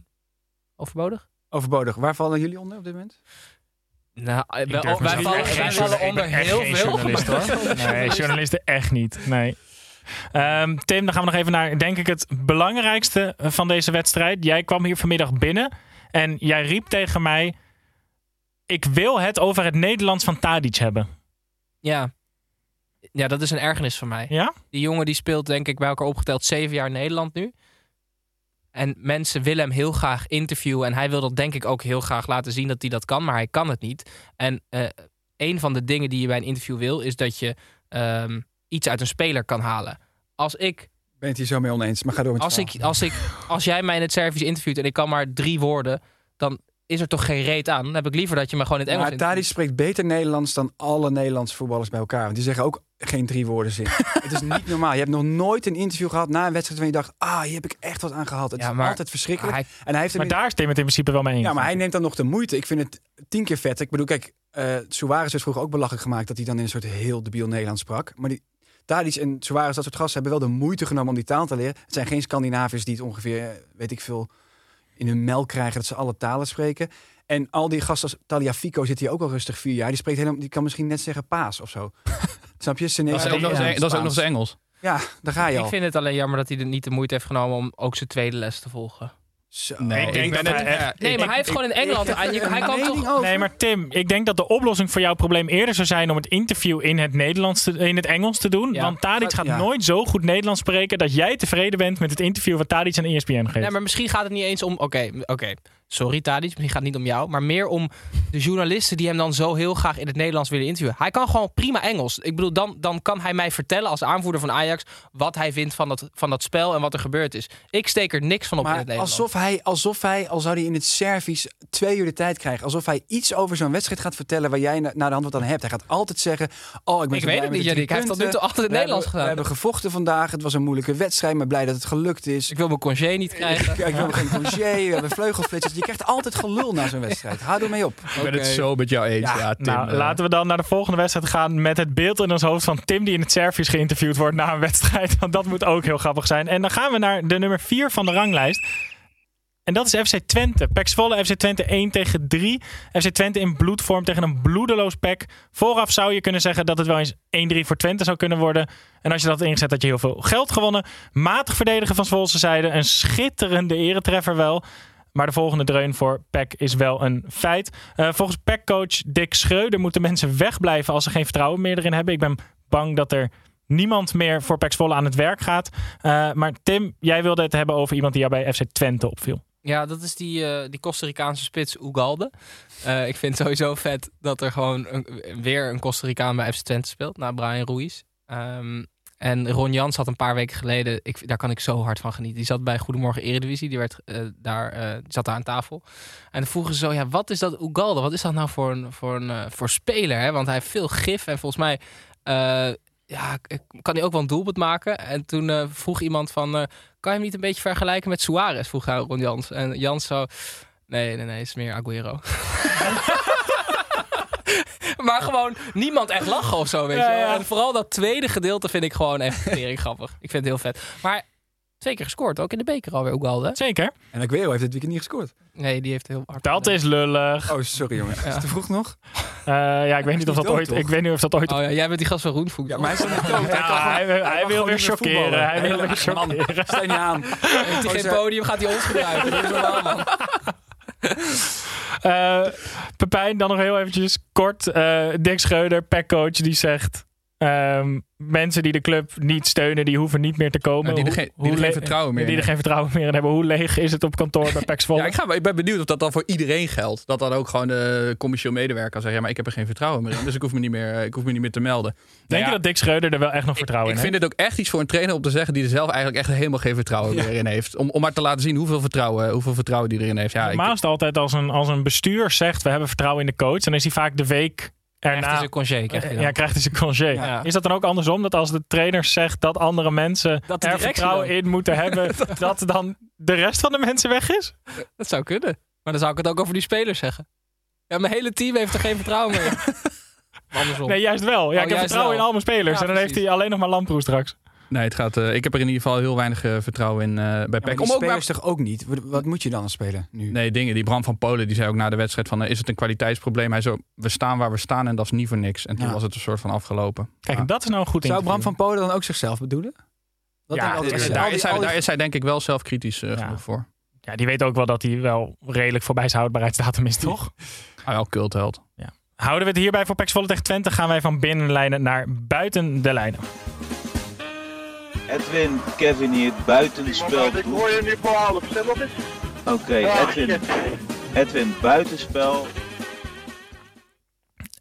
overbodig. Overbodig. Waar vallen jullie onder op dit moment? Nou, wij, durf wij vallen, wij onder heel veel. journalist, hoor. (laughs) Nee, journalisten echt niet. Nee. Ehm, Tim, dan gaan we nog even naar, denk ik, het belangrijkste van deze wedstrijd. Jij kwam hier vanmiddag binnen en jij riep tegen mij... Ik wil het over het Nederlands van Tadic hebben. Ja. ja, dat is een ergernis van mij. Ja? Die jongen die speelt denk ik bij elkaar opgeteld zeven jaar Nederland nu. En mensen willen hem heel graag interviewen. En hij wil dat denk ik ook heel graag laten zien dat hij dat kan. Maar hij kan het niet. En eh, een van de dingen die je bij een interview wil... is dat je ehm, iets uit een speler kan halen. Als ik Ben je het hier zo mee oneens? Maar ga door met Als, ik, als, ik, als jij mij in het Servisch interviewt en ik kan maar drie woorden, dan is er toch geen reet aan. Dan heb ik liever dat je me gewoon in het Engels Maar Tadic spreekt beter Nederlands dan alle Nederlandse voetballers bij elkaar. Want die zeggen ook geen drie woorden zin. (laughs) het is niet normaal. Je hebt nog nooit een interview gehad na een wedstrijd waarin je dacht... ah, hier heb ik echt wat aan gehad. Het Ja, is altijd verschrikkelijk. hij- en hij heeft Maar in- daar Tim het in principe wel mee eens. Ja, maar hij neemt dan nog de moeite. Ik vind het tien keer vet. Ik bedoel, kijk, eh Suarez werd vroeger ook belachelijk gemaakt... dat hij dan in een soort heel debiel Nederlands sprak. Maar die, Tadic en Suarez, dat soort gasten, hebben wel de moeite genomen om die taal te leren. Het zijn geen Scandinaviërs die het ongeveer, eh, weet ik veel, in hun melk krijgen dat ze alle talen spreken. En al die gasten als Taliafico zit hier ook al rustig vier jaar. Die spreekt helemaal, die kan misschien net zeggen paas of zo. (laughs) Snap je? Dat is ook nog eens Ja, Eng- dat is ook nog eens Spaans. Engels. Ja, daar ga je Ik vind het alleen jammer dat hij er niet de moeite heeft genomen om ook zijn tweede les te volgen. Zo. Nee, Ik denk ben dat het- hij echt- Nee, ik- maar hij heeft gewoon in Engeland... hij, hij kan toch... over? Nee, maar Tim, ik denk dat de oplossing voor jouw probleem eerder zou zijn om het interview in het, Nederlands te, in het Engels te doen. Ja. Want Tadic gaat Ja. nooit zo goed Nederlands spreken dat jij tevreden bent met het interview wat Tadic aan ESPN geeft. Nee, maar misschien gaat het niet eens om... Oké, oké. Sorry Tadic, misschien gaat het niet om jou. Maar meer om de journalisten die hem dan zo heel graag in het Nederlands willen interviewen. Hij kan gewoon prima Engels. Ik bedoel, dan, dan kan hij mij vertellen als aanvoerder van Ajax... wat hij vindt van dat, van dat spel en wat er gebeurd is. Ik steek er niks van op in het Maar Nederlands. alsof hij, alsof hij, al zou hij in het Servisch twee uur de tijd krijgen, alsof hij iets over zo'n wedstrijd gaat vertellen waar jij na, naar de hand wat aan hebt. Hij gaat altijd zeggen: Oh, ik ben Ik weet het niet, drie Jannik. Hij heeft tot nu toe altijd het We Nederlands gedaan. We hebben gevochten vandaag. Het was een moeilijke wedstrijd, maar blij dat het gelukt is. Ik wil mijn congé niet krijgen. (laughs) Ik, ik wil geen congé, we hebben vleugelflitsers. Krijgt altijd gelul na zo'n wedstrijd. Hou er mee op. Ik ben het zo met jou eens. Ja, Ja, Tim, nou, eh, laten we dan naar de volgende wedstrijd gaan met het beeld in ons hoofd van Tim die in het Servisch geïnterviewd wordt na een wedstrijd. Want dat moet ook heel grappig zijn. En dan gaan we naar de nummer 4 van de ranglijst. En dat is FC Twente. PEC Zwolle, FC Twente 1 tegen 3. FC Twente in bloedvorm tegen een bloedeloos PEC. Vooraf zou je kunnen zeggen dat het wel eens 1-3 voor Twente zou kunnen worden. En als je dat ingezet, had je heel veel geld gewonnen. Matig verdedigen van Zwolse zijde. Een schitterende eretreffer wel. Maar de volgende dreun voor PEC is wel een feit. Eh, volgens PEC-coach Dick Schreuder moeten mensen wegblijven als ze geen vertrouwen meer erin hebben. Ik ben bang dat er niemand meer voor PEC Zwolle aan het werk gaat. Eh, maar Tim, jij wilde het hebben over iemand die jou bij FC Twente opviel. Ja, dat is die, eh, die Costa Ricaanse spits Ugalde. Ik vind het sowieso vet dat er gewoon een- weer een Costa Ricaan bij FC Twente speelt. Na Brian Ruiz. Ehm, en Ron Jans had een paar weken geleden, ik, daar kan ik zo hard van genieten. Die zat bij Goedemorgen Eredivisie, die, werd, eh, daar, eh, zat daar aan tafel. En dan vroegen ze zo, ja, wat is dat Ugalde? Wat is dat nou voor een, voor een eh, voor speler? Hè? Want hij heeft veel gif en volgens mij... ja, kan hij ook wel een doelpunt maken? En toen vroeg iemand van, kan je hem niet een beetje vergelijken met Suarez? Vroeg hij Ron Jans. En Jans zo, nee, nee, nee, het is meer Aguero. (laughs) (laughs) maar gewoon niemand echt lachen of zo, weet Ja, je wel. ja. En vooral dat tweede gedeelte vind ik gewoon echt tering grappig. Ik vind het heel vet. Maar twee keer gescoord, ook in de beker alweer, Ugalde. Zeker. En Aguero heeft dit weekend niet gescoord. Nee, die heeft heel hard. Dat is lullig. Oh, sorry jongen. Is het te vroeg nog? Eh, ja, ik weet niet of dat dood, ooit. toch? Ik weet niet of dat ooit. Oh ja, jij bent die gast van Roenvoet. Ja, maar hij is niet dood. (laughs) Hij, Ja, wil weer chockeren. Hij wil weer Man, chockeren. Sta je niet aan. Heeft hij geen podium, gaat hij ons gebruiken. Dat is normaal, man. Eh, Pepijn, dan nog heel eventjes kort. Eh Dick Schreuder, packcoach, die zegt... eh, Ehm, mensen die de club niet steunen, die hoeven niet meer te komen. Nou, die er geen- die er vertrouwen meer Die er geen vertrouwen meer in hebben. Hoe leeg is het op kantoor bij Pax? Ja, ik, ga, ik ben benieuwd of dat dan voor iedereen geldt. Dat dan ook gewoon de commercieel medewerker kan zeggen... ja, maar ik heb er geen vertrouwen meer in. Dus ik hoef me niet meer, ik hoef me niet meer te melden. Denk Nou je ja, dat Dick Schreuder er wel echt nog vertrouwen ik in vind het ook echt iets voor een trainer om te zeggen... die er zelf eigenlijk echt helemaal geen vertrouwen meer in heeft. Om, om maar te laten zien hoeveel vertrouwen, hoeveel vertrouwen die erin heeft. Ja, ik, Normaal is altijd als een, als een bestuur zegt we hebben vertrouwen in de coach. Dan is hij vaak de week Krijgt erna... hij zijn congé, krijgt hij dan. ja, krijgt hij zijn congé. Ja. Is dat dan ook andersom? Dat als de trainer zegt dat andere mensen Dat er vertrouwen dan. in moeten hebben... (laughs) dat dan de rest van de mensen weg is? Dat zou kunnen. Maar dan zou ik het ook over die spelers zeggen. Ja, mijn hele team heeft er geen vertrouwen meer (laughs) Andersom. Nee, juist wel. Ja, Oh, ik heb vertrouwen wel. in al mijn spelers. Ja, en dan heeft hij alleen nog maar Lamproe straks. Nee, het gaat, eh, ik heb er in ieder geval heel weinig eh, vertrouwen in eh, bij Ja, maar PEC. die Om ook maar- toch ook niet? Wat- Wat moet je dan als spelen nu? Nee, dingen. Die Bram van Polen die zei ook na de wedstrijd van... is het een kwaliteitsprobleem? Hij zo, we staan waar we staan en dat is niet voor niks. En toen Ja. was het een soort van afgelopen. Kijk, Ja. dat is nou een goed Zou Bram van Polen dan ook zichzelf bedoelen? Dat Ja, daar, is hij, daar is hij denk ik wel zelfkritisch eh, Ja. genoeg voor. Ja, die weet ook wel dat hij wel redelijk voorbij zijn houdbaarheidsdatum is, toch? Ah, wel cultheld. Houden we het hierbij voor Pax Volle tegen Twente, gaan wij van binnenlijnen naar buiten de lijnen. Edwin, Kevin hier, buitenspel. Ik hoor je nu voor half, stem nog eens. Oké, Edwin. Edwin, buitenspel.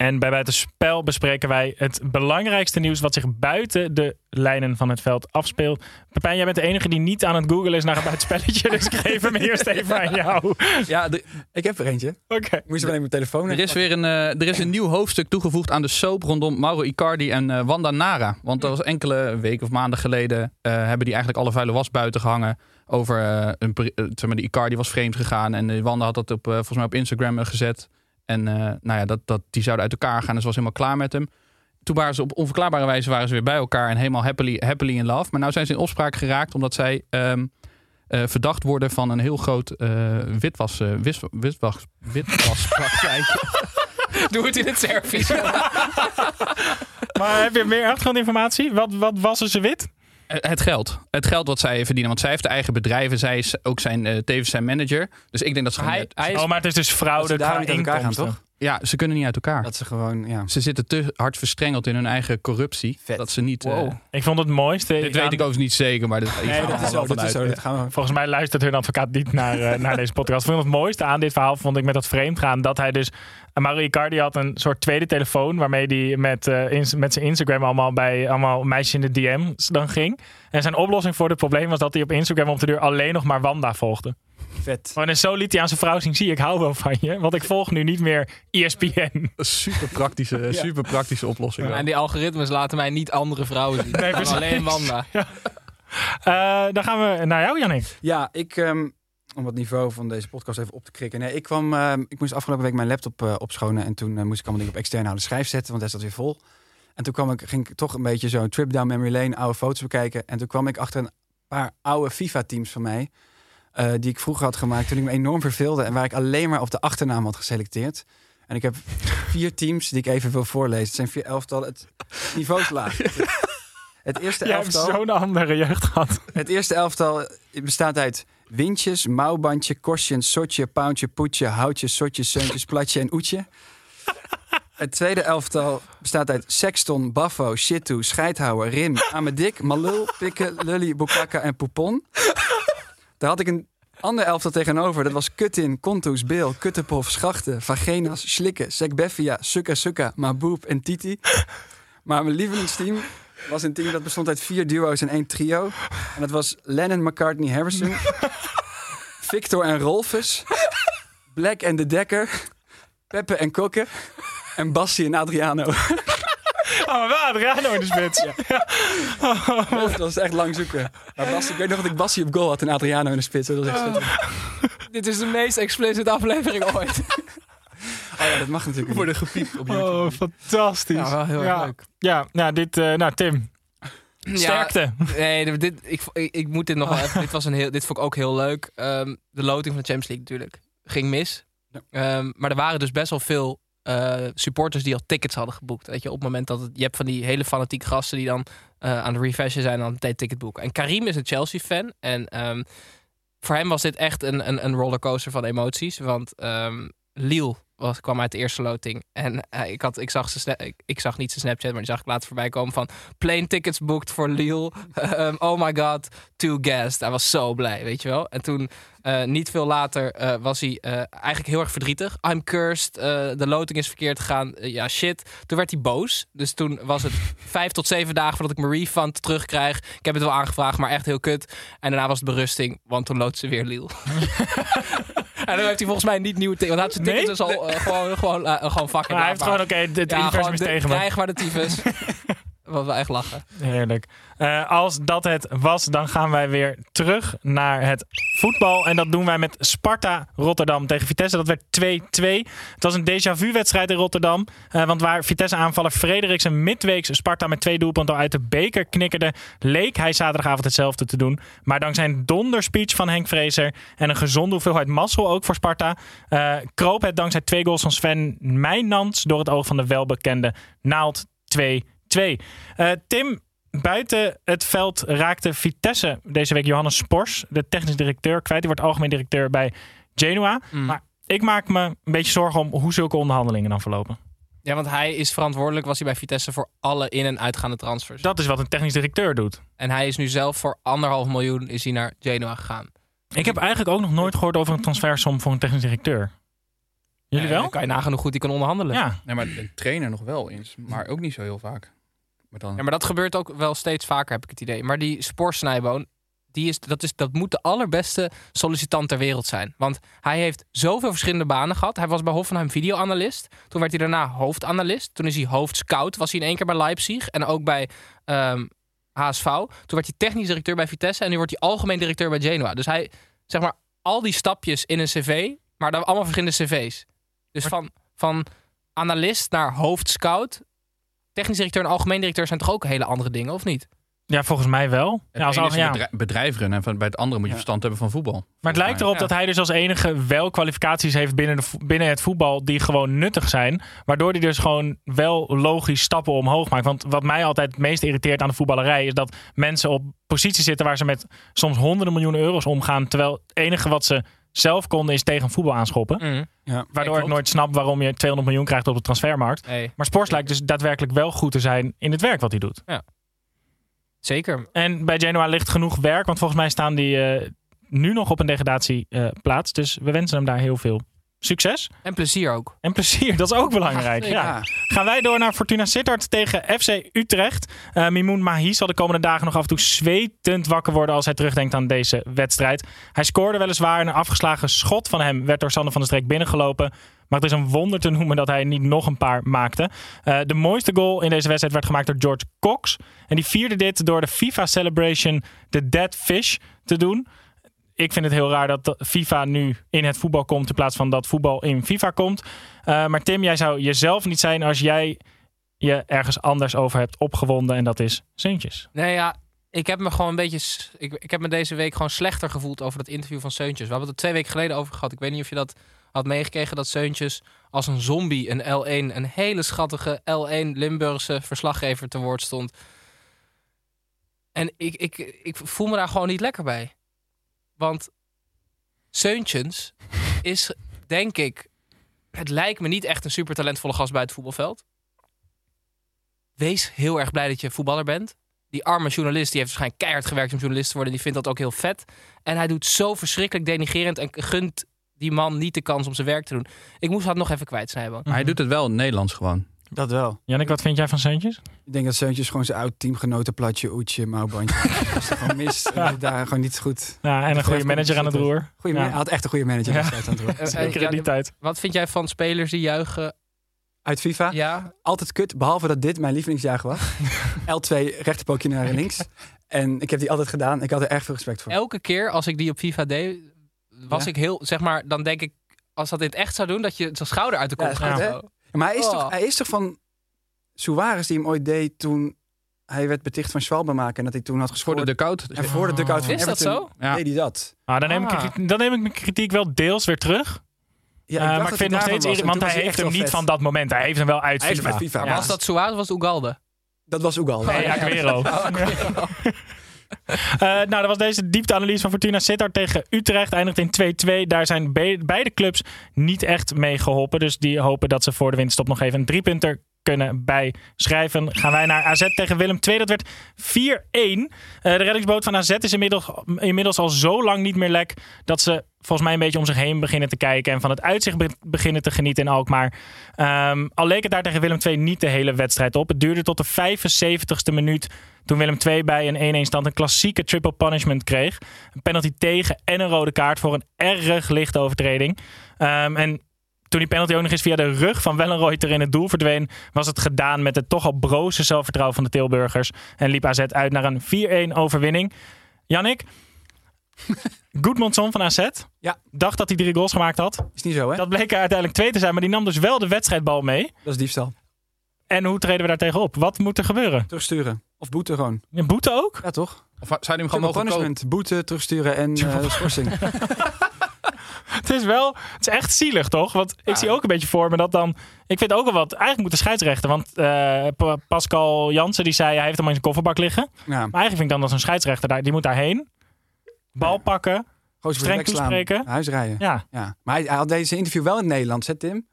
En bij Buitenspel bespreken wij het belangrijkste nieuws wat zich buiten de lijnen van het veld afspeelt. Pepijn, jij bent de enige die niet aan het googlen is naar een buitenspelletje, dus ik geef hem eerst even aan jou. Ja, de- ik heb er eentje. Oké. Ik moest alleen mijn telefoon Er is weer een, eh, er is een nieuw hoofdstuk toegevoegd aan de soap rondom Mauro Icardi en eh, Wanda Nara. Want dat was enkele weken of maanden geleden eh, hebben die eigenlijk alle vuile was buiten gehangen. Over een, zeg maar, de Icardi was vreemd gegaan en Wanda had dat op, volgens mij op Instagram gezet. En eh, nou ja, dat, dat, die zouden uit elkaar gaan en ze was helemaal klaar met hem. Toen waren ze op onverklaarbare wijze waren ze weer bij elkaar en helemaal happily, happily in love. Maar nu zijn ze in opspraak geraakt omdat zij ehm, eh, verdacht worden van een heel groot eh, witwas, eh, wis, witwas, witwaspraktijk. (laughs) Doe het in het Servisch. (laughs) Maar heb je meer achtergrondinformatie? Wat, wat wassen ze wit? Eh, Het geld. Het geld wat zij verdienen. Want zij heeft eigen bedrijven. Zij is ook zijn, eh, tevens zijn manager. Dus ik denk dat ze gewoon... hij, hij is, Oh, maar het is dus Dat fraude qua niet uit elkaar gaan, inkomsten. toch? ja, ze kunnen niet uit elkaar. Dat ze gewoon, ja. Ze zitten te hard verstrengeld in hun eigen corruptie. Vet. Dat ze niet... eh, Wow. Ik vond het mooiste. dit weet aan- ik overigens niet zeker. Maar ga Nee, dat is wel, dat is zo. Dat gaan we Volgens mij luistert hun advocaat niet naar, naar deze podcast. Ik vond het mooiste aan dit verhaal vond ik met dat vreemdgaan dat hij dus Mario Icardi had een soort tweede telefoon waarmee hij met, eh, ins- met zijn Instagram allemaal bij allemaal meisjes in de DM's dan ging. En zijn oplossing voor het probleem was dat hij op Instagram op de deur alleen nog maar Wanda volgde. vet. Oh, en zo liet hij aan zijn vrouw zien, zie ik hou wel van je, want ik volg nu niet meer ESPN. (laughs) Super praktische, super praktische oplossing. en die algoritmes laten mij niet andere vrouwen zien. Nee, alleen Wanda. (laughs) Eh, dan gaan we naar jou, Jannik. Ja, ik, ehm, om het niveau van deze podcast even op te krikken. Nee, ik, kwam, ehm, ik moest afgelopen week mijn laptop eh, opschonen. En toen eh, moest ik allemaal dingen op externe harde schijf zetten, want daar zat weer vol. En toen kwam ik, ging ik toch een beetje zo'n trip down memory lane, oude foto's bekijken. En toen kwam ik achter een paar oude FIFA-teams van mij. eh, die ik vroeger had gemaakt toen ik me enorm verveelde. En waar ik alleen maar op de achternaam had geselecteerd. En ik heb vier teams die ik even wil voorlezen. Het zijn vier elftallen. Het niveau is laag. (laughs) Het eerste Jij hebt elftal. zo'n andere jeugd gehad. Het eerste elftal bestaat uit windjes, mouwbandje, korstje, sotje, poundje, poetje, houtje, sotje, seuntjes, platje en oetje. Het tweede elftal bestaat uit sexton, baffo, shittu, scheidhouwer, rim, amedik, malul, pikken, lully, bukaka en poepon. Daar had ik een ander elftal tegenover. Dat was kutin, kontoes, beel, kuttepof, schachten, vagenas, slikken, sekbeffia, sukka sukka, maboep en titi. Maar mijn lievelingsteam was een team dat bestond uit vier duo's en één trio. En dat was Lennon, McCartney, Harrison, (laughs) Victor en Rolfus, Black en de Dekker, Peppe en Kokke en Bassie en Adriano. (laughs) Oh, maar wel Adriano in de spits. dat was echt lang zoeken. Maar Bassie, ik weet nog dat ik Bassie op goal had en Adriano in de spits. Dat was echt schitterend. Dit is de meest explicit aflevering ooit. (laughs) Oh ja, dat mag natuurlijk niet. Worden gepiept op YouTube. Oh, fantastisch. Ja, wel heel erg ja. leuk. Ja, nou, dit, eh, nou Tim. Sterkte. Nee, dit, ik, ik, ik moet dit nog wel even. Dit, was een heel, dit vond ik ook heel leuk. Ehm, de loting van de Champions League natuurlijk. Ging mis. Ja. Ehm, maar er waren dus best wel veel eh, supporters die al tickets hadden geboekt. Weet je, op het moment dat het, je hebt van die hele fanatieke gasten die dan eh, aan de refreshen zijn en dan meteen ticket boeken. En Karim is een Chelsea-fan. En ehm, voor hem was dit echt een, een, een rollercoaster van emoties. Want ehm Lille was, kwam uit de eerste loting. En eh, ik, had, ik, zag sna- ik, ik zag niet zijn Snapchat, maar die zag ik later voorbij komen van... Plane tickets booked voor Lille. Um, (laughs) oh my god, two guests. Hij was zo blij, weet je wel. En toen, niet veel later, eh, was hij eh, eigenlijk heel erg verdrietig. I'm cursed, eh, de loting is verkeerd gegaan. Eh, ja, shit. Toen werd hij boos. Dus toen was het (laughs) vijf tot zeven dagen voordat ik mijn refund terugkrijg. Ik heb het wel aangevraagd, maar echt heel kut. En daarna was het berusting, want toen loodde ze weer Lille. (laughs) En dan heeft hij volgens mij niet nieuwe tickets. Want hij had zijn tickets dus al eh, gewoon, gewoon, eh, gewoon fucking Maar hij heeft gewoon, oké, het universum gewoon is de- tegen me. Krijg maar de tyfus. (laughs) Wat wel echt lachen. Heerlijk. Eh, als dat het was, dan gaan wij weer terug naar het voetbal. En dat doen wij met Sparta Rotterdam tegen Vitesse. Dat werd 2-2. Het was een déjà vu wedstrijd in Rotterdam. Eh, want waar Vitesse-aanvaller Frederiksen midweeks Sparta met twee doelpunten uit de beker knikkerde... leek hij zaterdagavond hetzelfde te doen. Maar dankzij een donderspeech van Henk Vrezer... en een gezonde hoeveelheid mazzel ook voor Sparta... eh, kroop het dankzij twee goals van Sven Mijnans... door het oog van de welbekende Naald 2 2. Eh, Tim, buiten het veld raakte Vitesse deze week Johannes Spors, de technisch directeur, kwijt. Die wordt algemeen directeur bij Genoa. Mm. Maar ik maak me een beetje zorgen om hoe zulke onderhandelingen dan verlopen. Ja, want hij is verantwoordelijk, was hij bij Vitesse, voor alle in- en uitgaande transfers. Dat is wat een technisch directeur doet. En hij is nu zelf voor anderhalf miljoen is hij naar Genoa gegaan. Ik heb eigenlijk ook nog nooit gehoord over een transfersom voor een technisch directeur. Jullie Ja, wel? dan kan je nagaan hoe goed hij kan onderhandelen. Ja. Nee, maar een trainer nog wel eens. Maar ook niet zo heel vaak. Maar dan... Ja, maar dat gebeurt ook wel steeds vaker, heb ik het idee. Maar die Sporsnijboon, die is, dat, is, dat moet de allerbeste sollicitant ter wereld zijn. Want hij heeft zoveel verschillende banen gehad. Hij was bij Hoffenheim videoanalist. Toen werd hij daarna hoofdanalist. Toen is hij hoofdscout. Was hij in één keer bij Leipzig. En ook bij ehm, HSV. Toen werd hij technisch directeur bij Vitesse. En nu wordt hij algemeen directeur bij Genoa. Dus hij, zeg maar, al die stapjes in een cv. Maar dan allemaal verschillende cv's. Dus van, van analist naar hoofdscout technisch directeur en algemeen directeur zijn toch ook hele andere dingen, of niet? Ja, volgens mij wel. Het Ja, als al, is een ja. bedrijf, bedrijf runnen en van, bij het andere moet je verstand hebben van voetbal. Maar het lijkt erop dat hij dus als enige wel kwalificaties heeft binnen, de, binnen het voetbal die gewoon nuttig zijn. Waardoor hij dus gewoon wel logisch stappen omhoog maakt. Want wat mij altijd het meest irriteert aan de voetballerij is dat mensen op posities zitten waar ze met soms honderden miljoenen euro's omgaan. Terwijl het enige wat ze zelf konden is tegen voetbal aanschoppen. Ja. Waardoor ik nooit snap waarom je 200 miljoen krijgt op de transfermarkt. Nee. Maar Spors lijkt dus daadwerkelijk wel goed te zijn in het werk wat hij doet. Ja. Zeker. En bij Genoa ligt genoeg werk, want volgens mij staan die eh, nu nog op een degradatieplaats. dus we wensen hem daar heel veel succes. En plezier ook. En plezier, dat is ook belangrijk. Ja. Gaan wij door naar Fortuna Sittard tegen FC Utrecht. Eh Mimoun Mahi zal de komende dagen nog af en toe zwetend wakker worden als hij terugdenkt aan deze wedstrijd. Hij scoorde weliswaar en een afgeslagen schot van hem werd door Sander van der Streek binnengelopen. Maar het is een wonder te noemen dat hij niet nog een paar maakte. Eh, de mooiste goal in deze wedstrijd werd gemaakt door George Cox. En die vierde dit door de FIFA Celebration The Dead Fish te doen. Ik vind het heel raar dat FIFA nu in het voetbal komt in plaats van dat voetbal in FIFA komt. Eh, maar Tim, jij zou jezelf niet zijn als jij je ergens anders over hebt opgewonden. En dat is Seuntjes. Nee, ja, ik heb me gewoon een beetje. Ik, ik heb me deze week gewoon slechter gevoeld over dat interview van Seuntjes. We hebben het er twee weken geleden over gehad. Ik weet niet of je dat had meegekregen dat Seuntjes als een zombie een L1, een hele schattige L1 Limburgse verslaggever te woord stond. En ik, ik, ik voel me daar gewoon niet lekker bij. Want Seuntjes is, denk ik, het lijkt me niet echt een super talentvolle gast bij het voetbalveld. Wees heel erg blij dat je voetballer bent. Die arme journalist, die heeft waarschijnlijk keihard gewerkt om journalist te worden. Die vindt dat ook heel vet. En hij doet zo verschrikkelijk denigerend en gunt die man niet de kans om zijn werk te doen. Ik moest dat nog even kwijtsnijden. Maar hij doet het wel in het Nederlands gewoon. Dat wel. Jannik, wat vind jij van Seuntjes? Ik denk dat Seuntjes gewoon zijn oud teamgenoten platje, Oetje, Mouwbandje. Als het gewoon mis, (laughs) en daar gewoon niet goed. Ja, en een goede manager aan het roer. Goeie Ja. Hij had echt een goede manager Ja. aan het roer. Eh, (laughs) Zeker in die ja, tijd. Wat vind jij van spelers die juichen? Uit FIFA? Ja. Altijd kut, behalve dat dit mijn lievelingsjager was. (laughs) L2 rechterpookje naar links. En ik heb die altijd gedaan. Ik had er erg veel respect voor. Elke keer als ik die op FIFA deed, was Ja? ik heel, zeg maar, dan denk ik, als dat het echt zou doen, dat je zijn schouder uit de kop Ja, gaat. Maar hij is, Oh. toch, hij is toch van Suarez die hem ooit deed toen hij werd beticht van Schwalbe maken. En dat hij toen had Voor gescoord. de dugout. En voor de dugout van Is dat Everton zo? Ja. deed hij dat. Ah, dan, neem Ah. ik, dan neem ik mijn kritiek wel deels weer terug. Ja, Eh, dacht maar ik vind het nog steeds want hij heeft hem niet vet. van dat moment. Hij heeft hem wel uit FIFA. FIFA, Ja. Was dat Suarez of was Ugalde? Dat was al. Nee, Aguero. (laughs) Eh, (laughs) (laughs) nou, dat was deze diepteanalyse van Fortuna Sittard tegen Utrecht. Eindigt in 2-2. Daar zijn be- beide clubs niet echt mee geholpen. Dus die hopen dat ze voor de winststop nog even een driepunter kunnen bijschrijven. Gaan wij naar AZ tegen Willem II. Dat werd 4-1. Eh, de reddingsboot van AZ is inmiddels, al zo lang niet meer lek... dat ze volgens mij een beetje om zich heen beginnen te kijken... en van het uitzicht be- beginnen te genieten in Alkmaar. Ehm, al leek het daar tegen Willem II niet de hele wedstrijd op. Het duurde tot de 75ste minuut... toen Willem II bij een 1-1 stand een klassieke triple punishment kreeg. Een penalty tegen en een rode kaart voor een erg lichte overtreding. Ehm, en toen die penalty ook nog eens via de rug van Wellenreuter in het doel verdween, was het gedaan met het toch al broze zelfvertrouwen van de Tilburgers. En liep AZ uit naar een 4-1 overwinning. Jannik, (laughs) Goedmondson van AZ Ja. dacht dat hij drie goals gemaakt had. Is niet zo, hè? Dat bleek er uiteindelijk twee te zijn, maar die nam dus wel de wedstrijdbal mee. Dat is diefstal. En hoe treden we daar tegen op? Wat moet er gebeuren? Terugsturen. Of boete gewoon. Een boete ook? Ja, toch? Of zou hij hem gewoon mogen punishment. Boete, terugsturen en eh schorsing. (laughs) (laughs) Het is wel, het is echt zielig toch? Want ik zie ook een beetje voor me dat dan. Ik vind ook wel wat. Eigenlijk moet de scheidsrechter. Want eh, Pa- Pascal Jansen die zei hij heeft hem in zijn kofferbak liggen. Ja. Maar eigenlijk vind ik dan dat zo'n scheidsrechter daar, die moet daarheen. Bal pakken. Streng toespreken. Naar Huis rijden. Ja. Ja. Maar hij, hij had deze interview wel in het Nederlands, hè Tim?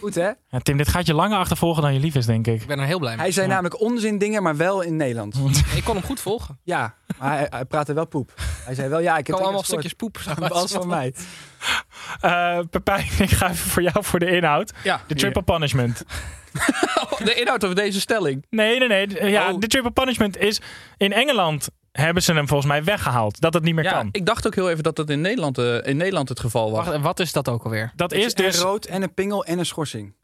Goed hè? ja, Tim, dit gaat je langer achtervolgen dan je lief is, denk ik. Ik ben er heel blij mee. Hij zei namelijk onzin dingen, maar wel in Nederlands. (laughs) Ik kon hem goed volgen. Ja, maar hij, hij praatte wel poep. Hij zei wel, ja, ik Ik heb allemaal gescoord. stukjes poep. Alles (laughs) van mij. Eh Pepijn, (laughs) ik ga even voor jou voor de inhoud. Ja, De triple punishment. De inhoud van deze stelling. Nee, nee, nee. Ja, Oh. De triple punishment is. In Engeland hebben ze hem volgens mij weggehaald. Dat het niet meer Ja, kan. ik dacht ook heel even dat dat in Nederland, eh, in Nederland het geval was. Wacht, wat is dat ook alweer? Dat Het is is dus... rood en een pingel en een schorsing.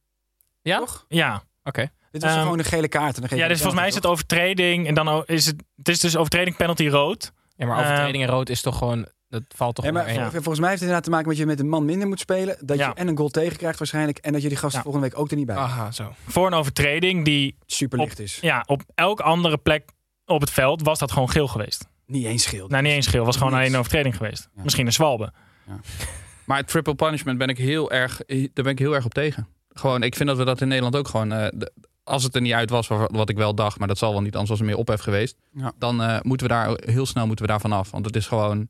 Ja? Toch? Ja. Oké. Dit was Ehm, gewoon een gele kaart. En dan Ja, dus volgens mij is het overtreding. En dan is het. Het is dus overtreding penalty rood. Ja, maar overtreding en rood is toch gewoon... Dat valt toch? Ja, maar vol- volgens mij heeft het inderdaad te maken met je met een man minder moet spelen. Dat Ja. je en een goal tegen krijgt waarschijnlijk. En dat je die gasten Ja. volgende week ook er niet bij hebt. Aha, zo. Voor een overtreding die. Super licht is. Ja, op elk andere plek op het veld was dat gewoon geel geweest. Niet eens scheelt. Nou, niet eens geel. was gewoon alleen een overtreding geweest. Ja. Misschien een zwalbe. Maar triple punishment ben ik heel erg, daar ben ik heel erg op tegen. Gewoon, ik vind dat we dat in Nederland ook gewoon. eh, de- als het er niet uit was, wa- wat ik wel dacht, maar dat zal wel niet, anders was er meer ophef geweest. Ja. Dan eh, moeten we daar heel snel moeten we daar vanaf. Want het is gewoon.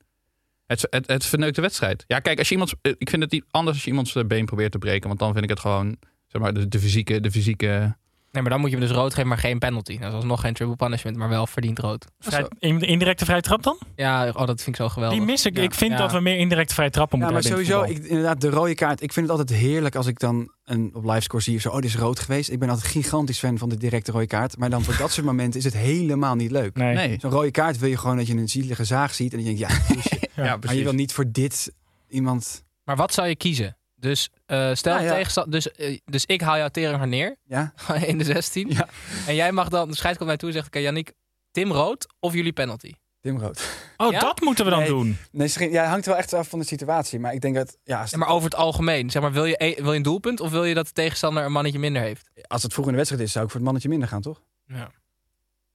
Het, het, het verneukt de wedstrijd. Ja, kijk, als je iemand. eh, Ik vind het niet anders als je iemands been probeert te breken. Want dan vind ik het gewoon. Zeg maar, de, de fysieke. De fysieke Nee, maar dan moet je hem dus rood geven, maar geen penalty. Dat was nog geen triple punishment, maar wel verdiend rood. Vrij, in- indirecte vrije trap dan? Ja, oh, dat vind ik zo geweldig. Die mis ik. Ja. Ik vind Ja. dat we meer indirecte vrije trappen Ja, moeten maar hebben. in het sowieso, ik, inderdaad, de rode kaart. Ik vind het altijd heerlijk als ik dan een, op livescore zie of zo. Oh, dit is rood geweest. Ik ben altijd gigantisch fan van de directe rode kaart. Maar dan voor dat soort momenten is het helemaal niet leuk. Nee. Nee. Zo'n rode kaart wil je gewoon dat je een zielige zaag ziet. En dan denk je, ja, bullshit. (laughs) Ja, Ja, maar je wil niet voor dit iemand... Maar wat zou je kiezen? Dus eh, stel Nou ja. tegenstand, dus, eh, dus ik haal jouw tering neer Ja, (laughs) in de 16. Ja. En jij mag dan, de scheid komt mij toe en zegt: Oké, Yannick, Tim rood of jullie penalty? Tim Rood. Oh, Ja? dat moeten we dan Nee. doen. Nee, ging- ja, het hangt wel echt af van de situatie. Maar ik denk dat, ja, maar over het algemeen, zeg maar, wil je, e- wil je een doelpunt of wil je dat de tegenstander een mannetje minder heeft? als het vroeg in de wedstrijd is, zou ik voor het mannetje minder gaan, toch? Ja.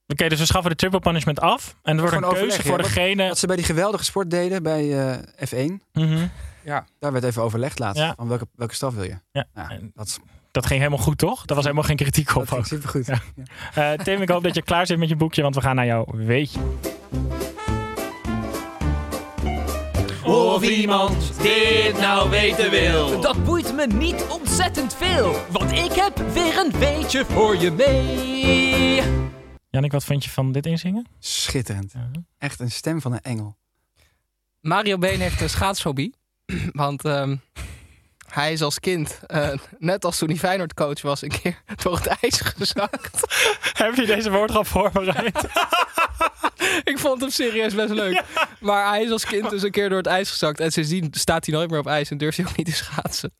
Oké, dus we schaffen de triple punishment af. En er wordt een Gewoon keuze overleggen, voor degene. Wat ze bij die geweldige sport deden bij eh, F1. Mhm. Daar werd even overlegd laatst. Ja. Van welke, welke straf wil je? Ja. Nou, dat, is- Dat ging helemaal goed, toch? Daar was helemaal geen kritiek op. dat ging supergoed. Ja. Eh, Tim, ik hoop dat je klaar zit met je boekje, want we gaan naar jouw weetje. Of iemand dit nou weten wil. Dat boeit me niet ontzettend veel, want ik heb weer een beetje voor je mee. Jannik, wat vind je van dit inzingen? Schitterend. Ja. Echt een stem van een engel. Mario Been heeft een schaatsfobie. (clears throat) Want ehm, hij is als kind, eh, net als toen hij Feyenoord coach was, een keer (laughs) door het ijs gezakt. (laughs) Heb je deze woordgrap voorbereid? (laughs) ik vond hem serieus best leuk. Maar hij is als kind dus een keer door het ijs gezakt. En sindsdien staat hij nooit meer op ijs en durft hij ook niet te schaatsen.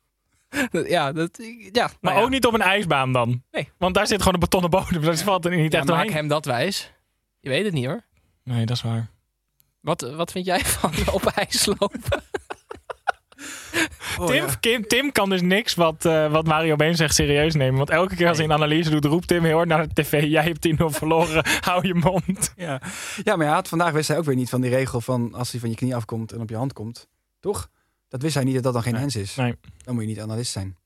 Dat- ja, dat, ja, maar nou ja. ook niet op een ijsbaan dan. Nee. Want daar zit gewoon een betonnen bodem. Dus dat valt er niet Ja, echt maak doorheen. hem dat wijs. Je weet het niet hoor. Nee, dat is waar. Wat, wat vind jij van op ijs lopen? Oh, Tim, ja. Kim- Tim kan dus niks wat, eh, wat Mario Been zegt serieus nemen. Want elke keer als hij een analyse doet, roept Tim heel hard naar de tv. (laughs) Jij hebt 10-0 verloren, (laughs) hou je mond. Ja. ja, maar had vandaag wist hij ook weer niet van die regel van als hij van je knie afkomt en op je hand komt. Toch? Dat wist hij niet dat dat dan geen Nee. hens is. Nee. Dan moet je niet analist zijn.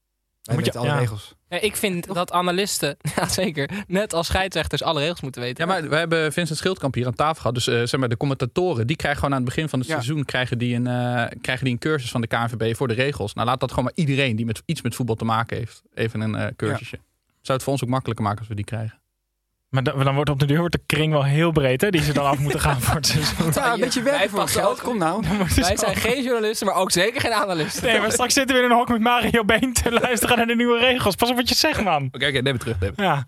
Wij Moet je- alle ja. regels. Ja, ik vind dat analisten, (laughs) ja zeker, net als scheidsrechters alle regels moeten weten. Ja, maar we hebben Vincent Schildkamp hier aan tafel gehad. Dus eh, zeg maar, de commentatoren, die krijgen gewoon aan het begin van het Ja. seizoen krijgen die, een, eh, krijgen die een cursus van de KNVB voor de regels. Nou, laat dat gewoon maar iedereen die met iets met voetbal te maken heeft, even een eh, cursusje. Zou het voor ons ook makkelijker maken als we die krijgen. Maar dan, dan wordt op de deur wordt de kring wel heel breed, hè? Die ze dan af moeten gaan voor het (laughs) seizoen. Ja, een beetje werken voor geld. Kom nou. Wij zijn ook- geen journalisten, maar ook zeker geen analisten. Nee, maar straks zitten we in een hok met Mario Been te luisteren naar de nieuwe regels. Pas op wat je zegt, man. Oké, oké, neem het terug. Neem het. Ja.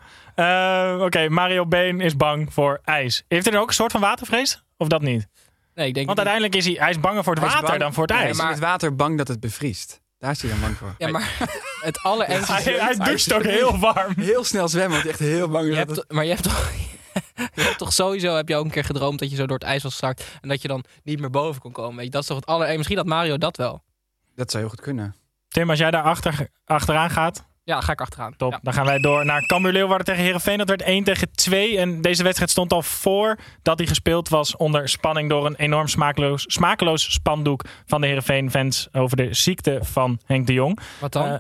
Eh, Oké, Mario Been is bang voor ijs. Heeft hij dan ook een soort van watervrees? Of dat niet? Nee, ik denk Want uiteindelijk is hij, hij is banger voor het Hij water bang- dan voor het Hij ijs. maar- met water bang dat het bevriest. Daar is hij dan bang voor. Ja, maar het allerergste... hij, hij doucht ook heel (laughs) warm. Heel snel zwemmen, want hij echt heel bang Je hebt, maar je hebt toch... (laughs) Je hebt toch sowieso, heb je ook een keer gedroomd dat je zo door het ijs was gestart en dat je dan niet meer boven kon komen. Weet je, dat is toch het aller... Misschien had Mario dat wel. Dat zou heel goed kunnen. Tim, als jij daar achter, achteraan gaat, Ja, ga ik achteraan. top. Ja. Dan gaan wij door naar Cambuur Leeuwarden tegen Herenveen. Dat werd 1 tegen 2. En deze wedstrijd stond al voor dat hij gespeeld was onder spanning door een enorm smakeloos, smakeloos spandoek van de Herenveen fans over de ziekte van Henk de Jong. Wat dan? Eh,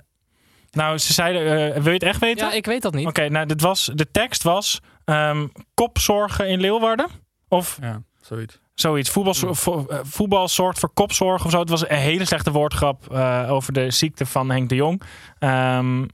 nou, ze zeiden, eh, wil je het echt weten? ja, ik weet dat niet. Oké, nou, dit was, de tekst was ehm, kopzorgen in Leeuwarden. Of Ja, zoiets. Zoiets. Voetbal, vo- eh, voetbal zorgt voor kopzorg of zo. Het was een hele slechte woordgrap eh, over de ziekte van Henk de Jong. Ehm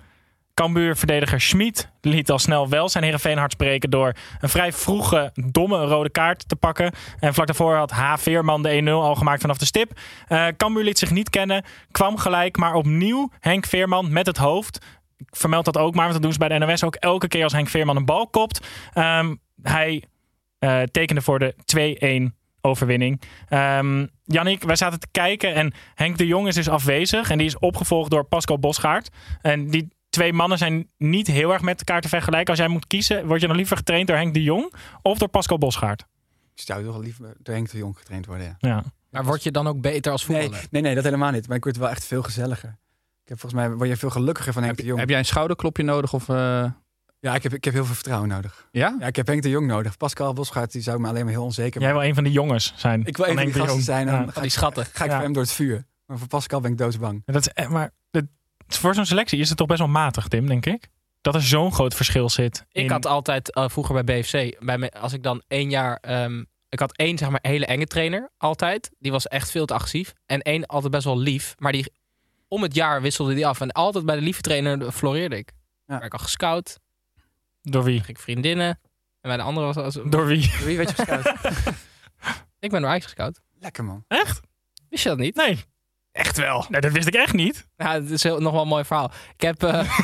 Cambuur-verdediger Schmid liet al snel wel zijn Heerenveen hard spreken... door een vrij vroege, domme rode kaart te pakken. En vlak daarvoor had H. Veerman de 1-0 al gemaakt vanaf de stip. Eh Cambuur liet zich niet kennen, kwam gelijk... maar opnieuw Henk Veerman met het hoofd ik vermeld dat ook maar, want dat doen ze bij de NOS ook elke keer als Henk Veerman een bal kopt. Ehm, hij tekende voor de 2-1 overwinning. Ehm Jannik, wij zaten te kijken en Henk de Jong is dus afwezig. En die is opgevolgd door Pascal Bosgaard. En die twee mannen zijn niet heel erg met elkaar te vergelijken. Als jij moet kiezen, word je dan liever getraind door Henk de Jong of door Pascal Bosgaard? Ik zou toch wel liever door Henk de Jong getraind worden, ja. Ja. Maar word je dan ook beter als voetballer? nee, nee, dat helemaal niet. Maar ik word wel echt veel gezelliger. Ik heb volgens mij word je veel gelukkiger van Henk de Jong. Heb jij een schouderklopje nodig? Of, eh, Ja, ik heb, ik heb heel veel vertrouwen nodig. ja? Ja, ik heb Henk de Jong nodig. Pascal Bosgaard, die zou me alleen maar heel onzeker Jij maken. wil een van de jongens zijn. Ik wil een van die de gasten zijn. Ja. ga die schatten. ga ik Ja. voor hem door het vuur. Maar voor Pascal ben ik doodsbang. Dat is, maar dat, voor zo'n selectie is het toch best wel matig, Tim, denk ik. Dat er zo'n groot verschil zit. Ik had altijd eh, vroeger bij BFC, bij me, als ik dan één jaar. ehm, ik had één zeg maar hele enge trainer altijd. Die was echt veel te agressief. En één altijd best wel lief. Maar die om het jaar wisselde die af. En altijd bij de lieve trainer floreerde ik. Ja. Werd ik al gescout. Door wie? Kreeg ik vriendinnen. En bij de andere was als, Door wie? Wie weet je gescout? (laughs) Ik ben door Ajax gescout. Lekker man. Echt? Wist je dat niet? Nee. Echt wel. Nee, dat wist ik echt niet. Ja, het is heel, nog wel een mooi verhaal. Ik heb. eh,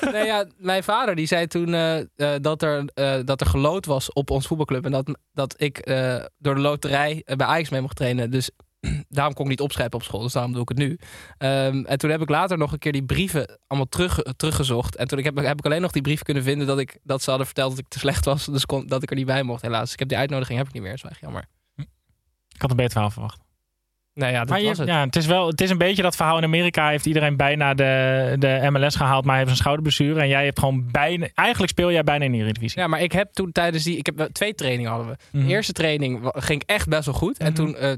(laughs) nee, ja, mijn vader die zei toen eh, eh, dat, er, eh, dat er geloot was op ons voetbalclub. En dat, dat ik eh, door de loterij bij Ajax mee mocht trainen. Dus (clears throat) daarom kon ik niet opschrijven op school. Dus daarom doe ik het nu. Ehm, en toen heb ik later nog een keer die brieven allemaal terug, teruggezocht. En toen ik heb, heb ik alleen nog die brief kunnen vinden dat, ik, dat ze hadden verteld dat ik te slecht was. Dus kon, dat ik er niet bij mocht, helaas. Ik heb die uitnodiging heb ik niet meer. Dat is wel echt jammer. Ik had een beter verhaal verwacht. Nou ja, dat Maar je, was het. ja, het, is wel, het is een beetje dat verhaal in Amerika. Heeft iedereen bijna de, de MLS gehaald, maar hij heeft een schouderblessure. En jij hebt gewoon bijna... Eigenlijk speel jij bijna in de Eredivisie. Ja, maar ik heb toen tijdens die... Ik heb twee trainingen hadden we. Mhm. De eerste training ging echt best wel goed. En Mhm. toen eh,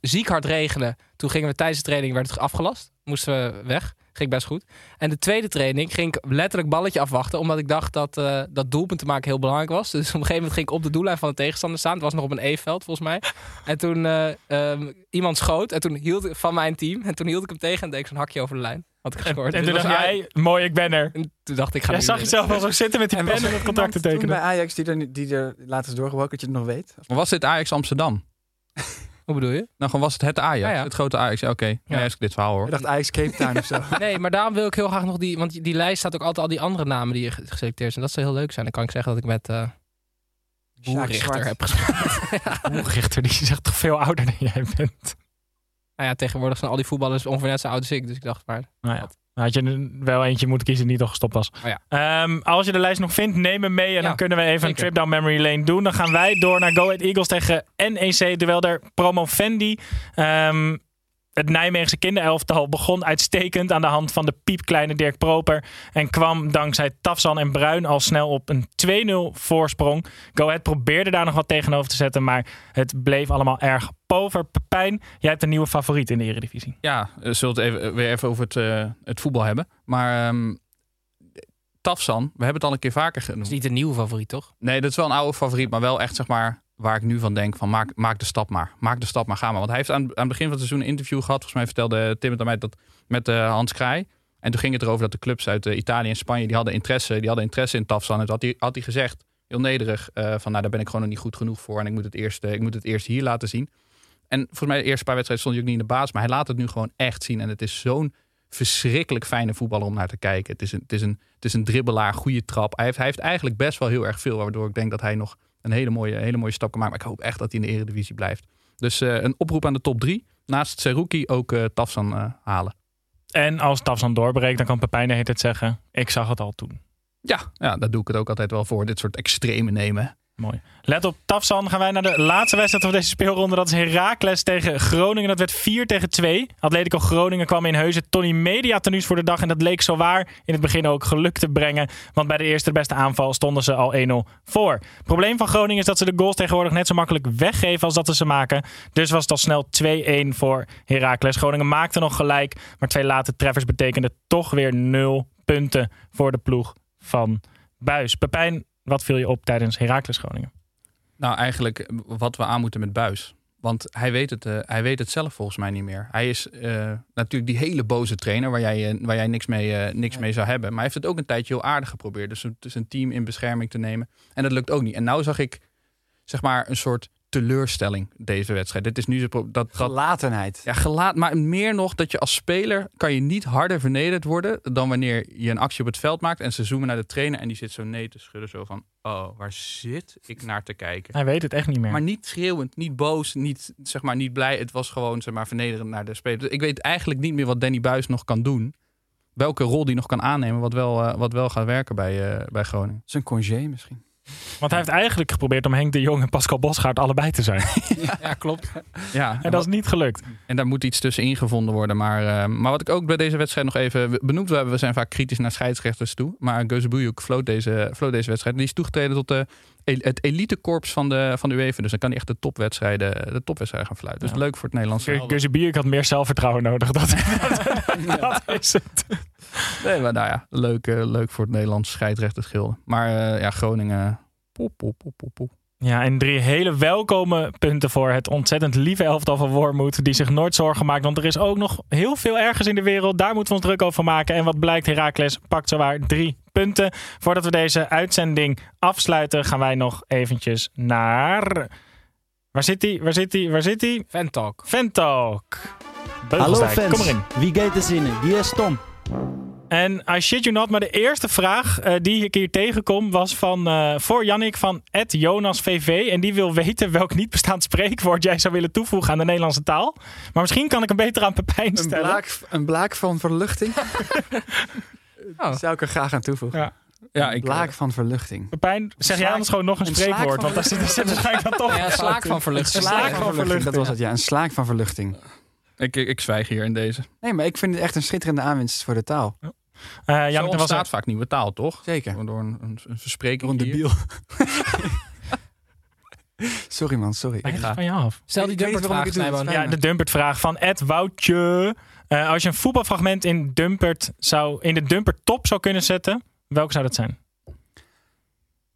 ziek hard regenen. Toen gingen we tijdens de training werd het afgelast. Moesten we weg. Ging best goed. En de tweede training ging ik letterlijk balletje afwachten. Omdat ik dacht dat eh, dat doelpunt te maken heel belangrijk was. (laughs) Dus op een gegeven moment ging ik op de doellijn van de tegenstander staan. Het was nog op een E-veld volgens mij. En toen eh, ehm, iemand schoot. En toen hield ik van mijn team. En toen hield ik hem tegen en deed ik zo'n hakje over de lijn. Had ik gescoord. En Dus toen het dacht was jij, mooi, ik ben er. En toen dacht ik, ga Jij nu zag jezelf al zo zitten met die En pen en het contract te tekenen. bij Ajax die er, die er later is doorgebroken, dat je het nog weet? Maar was dit Ajax Amsterdam? (laughs) Hoe bedoel je? Nou, gewoon was het het Ajax, Ja, ja. het grote Ajax. Ja, oké. Ja. Ja. is dit verhaal hoor. Ik dacht Ajax Cape Town of zo. (laughs) Nee, maar daarom wil ik heel graag nog die... Want die lijst staat ook altijd al die andere namen die je ge- geselecteerd zijn. Dat zou heel leuk zijn. Dan kan ik zeggen dat ik met eh Zwart. heb gespeeld. (laughs) Richter, die is echt toch veel ouder dan jij bent. nou ja, tegenwoordig zijn al die voetballers ongeveer net zo oud als ik. Dus ik dacht maar... Nou ja. Had je wel eentje moeten kiezen die nog gestopt was. Oh ja. Ehm, als je de lijst nog vindt, neem hem mee. En Ja, dan kunnen we even een trip down memory lane doen. Dan gaan wij door naar Go Ahead Eagles tegen NEC. Terwijl er promovendi. Ehm Het Nijmeegse kinderelftal begon uitstekend aan de hand van de piepkleine Dirk Proper. En kwam dankzij Tafsan en Bruin al snel op een 2-0 voorsprong. Go Ahead probeerde daar nog wat tegenover te zetten. Maar het bleef allemaal erg pover. Pepijn, jij hebt een nieuwe favoriet in de Eredivisie. Ja, we zullen het even, weer even over het, eh, het voetbal hebben. Maar ehm Tafsan, we hebben het al een keer vaker genoemd. is niet een nieuwe favoriet, toch? Nee, dat is wel een oude favoriet, maar wel echt zeg maar waar ik nu van denk van maak, maak de stap maar. Maak de stap maar, ga maar. Want hij heeft aan, aan het begin van het seizoen een interview gehad. Volgens mij vertelde Tim het aan mij dat met eh, Hans Kraai. En toen ging het erover dat de clubs uit eh, Italië en Spanje, die hadden interesse, die hadden interesse in Tafsan. En had hij, had hij gezegd, heel nederig, eh, van nou daar ben ik gewoon nog niet goed genoeg voor. En ik moet het eerst, ik moet het eerst hier laten zien. En volgens mij de eerste paar wedstrijden stond hij ook niet in de baas. Maar hij laat het nu gewoon echt zien. En het is zo'n verschrikkelijk fijne voetballer om naar te kijken. Het is een, het is een, het is een dribbelaar, goede trap. Hij heeft, hij heeft eigenlijk best wel heel erg veel. Waardoor ik denk dat hij nog een hele mooie, hele mooie stap kan maken. Maar ik hoop echt dat hij in de eredivisie blijft. Dus eh, een oproep aan de top drie. Naast Seruki ook eh Tafsan eh, halen. En als Tafsan doorbreekt, dan kan Pepijn tijd zeggen... ik zag het al toen. Ja, ja, daar doe ik het ook altijd wel voor. Dit soort extreme nemen. Let op Tafsan. Gaan wij naar de laatste wedstrijd van deze speelronde. Dat is Heracles tegen Groningen. Dat werd 4 tegen 2. Atletico Groningen kwam in Heuzen Tony Media tenues voor de dag. En dat leek zo waar in het begin ook geluk te brengen. Want bij de eerste beste aanval stonden ze al 1-0 voor. Het probleem van Groningen is dat ze de goals tegenwoordig net zo makkelijk weggeven als dat ze ze maken. Dus was het al snel 2-1 voor Heracles. Groningen maakte nog gelijk. Maar twee late treffers betekenden toch weer 0 punten voor de ploeg van Buis. Pepijn, wat viel je op tijdens Heracles Groningen? Nou, eigenlijk wat we aan moeten met Buis. Want hij weet, het, eh, hij weet het zelf volgens mij niet meer. Hij is eh, natuurlijk die hele boze trainer waar jij, eh, waar jij niks, mee, eh, niks mee zou hebben. Maar hij heeft het ook een tijdje heel aardig geprobeerd. Dus een, dus een team in bescherming te nemen. En dat lukt ook niet. En nou zag ik zeg maar een soort teleurstelling deze wedstrijd. Dit is nu dat, dat Gelatenheid. ja, gelaat, maar meer nog dat je als speler kan je niet harder vernederd worden dan wanneer je een actie op het veld maakt en ze zoomen naar de trainer en die zit zo nee te schudden zo van oh waar zit ik naar te kijken. Hij weet het echt niet meer. Maar niet schreeuwend, niet boos, niet, zeg maar, niet blij. Het was gewoon zeg maar, vernederend naar de speler. Dus ik weet eigenlijk niet meer wat Danny Buis nog kan doen. Welke rol die nog kan aannemen, wat wel, eh, wat wel gaat werken bij, eh, bij Groningen. Zijn congé misschien. Want hij heeft eigenlijk geprobeerd om Henk de Jong en Pascal Bosgaard allebei te zijn. (laughs) Ja, klopt. Ja, En dat is niet gelukt. En daar moet iets tussenin gevonden worden. Maar, eh, maar wat ik ook bij deze wedstrijd nog even benoemd wil hebben. We zijn vaak kritisch naar scheidsrechters toe. Maar Geuzebujuk floot deze, floot deze wedstrijd. Die is toegetreden tot de, het elitekorps van de, van de UEFA. Dus dan kan hij echt de topwedstrijden, de topwedstrijden gaan fluiten. Dus leuk voor het Nederlands. Guzebierk had meer zelfvertrouwen nodig. (laughs) Dat, is het. Nee, maar nou ja, leuk, eh, leuk voor het Nederlands scheidsrechtersgilde. Maar eh, ja, Groningen... Poep, poep, poep, poep, poep. Ja, en drie hele welkome punten voor het ontzettend lieve elftal van Wormoed. Die zich nooit zorgen maakt. Want er is ook nog heel veel ergens in de wereld. Daar moeten we ons druk over maken. En wat blijkt, Heracles pakt zowaar drie punten. Voordat we deze uitzending afsluiten, gaan wij nog eventjes naar... Waar zit hij? Waar zit hij? Waar zit hij? Ventalk. Ventalk. Hallo fans, kom erin. wie gaat er zinnen? Wie is Tom? En I shit you not, maar de eerste vraag eh, die ik hier tegenkom was van eh, voor Jannik van Ed Jonas VV. En die wil weten welk niet bestaand spreekwoord jij zou willen toevoegen aan de Nederlandse taal. Maar misschien kan ik hem beter aan Pepijn Een stellen. blaak, een blaak van verluchting. (laughs) (laughs) Oh. Zou ik er graag aan toevoegen. Ja. Ja, Een ik, blaak van verluchting. Pepijn, zeg jij anders gewoon nog een een spreekwoord. Want daar zit, waarschijnlijk dan toch Ja, een slaak van verluchting. Een slaak van verluchting. Dat was het, ja. Een slaak van verluchting. ik, ik, ik zwijg hier in deze. Nee, maar ik vind het echt een schitterende aanwinst voor de taal. Eh, Zo Jannik, er was vaak nieuwe taal, toch? Zeker. Door een, een, een verspreking Door een debiel. (laughs) sorry man, sorry. Wijs het van je af. Stel die Ik ik dumpertvraag, Ja, de Dumpert-vraag van Ed Woutje. Eh, als je een voetbalfragment in, Dumpert zou, in de Dumpert top zou kunnen zetten, welke zou dat zijn?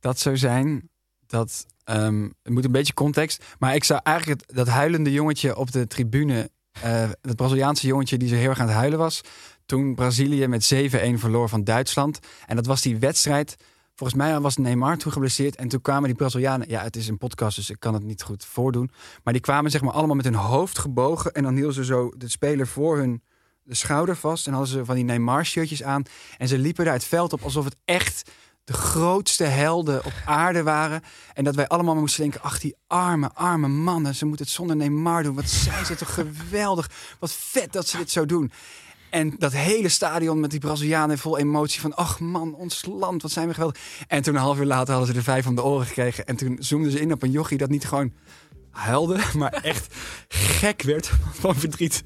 Dat zou zijn dat. ehm, het moet een beetje context. Maar ik zou eigenlijk het, dat huilende jongetje op de tribune. eh dat Braziliaanse jongetje die zo heel erg aan het huilen was. Toen Brazilië met 7-1 verloor van Duitsland. En dat was die wedstrijd. Volgens mij was Neymar toen geblesseerd. En toen kwamen die Brazilianen. Ja, het is een podcast, dus ik kan het niet goed voordoen. Maar die kwamen zeg maar allemaal met hun hoofd gebogen. En dan hielden ze zo de speler voor hun de schouder vast. En hadden ze van die Neymar-shirtjes aan. En ze liepen daar het veld op alsof het echt de grootste helden op aarde waren. En dat wij allemaal moesten denken... ach, die arme, arme mannen. Ze moeten het zonder Neymar doen. Wat zijn ze toch geweldig. Wat vet dat ze dit zo doen. En dat hele stadion met die Brazilianen vol emotie van... ach man, ons land, wat zijn we geweldig. En toen een half uur later hadden ze er vijf om de oren gekregen. En toen zoomden ze in op een jochie dat niet gewoon huilde... (laughs) maar echt gek werd van verdriet.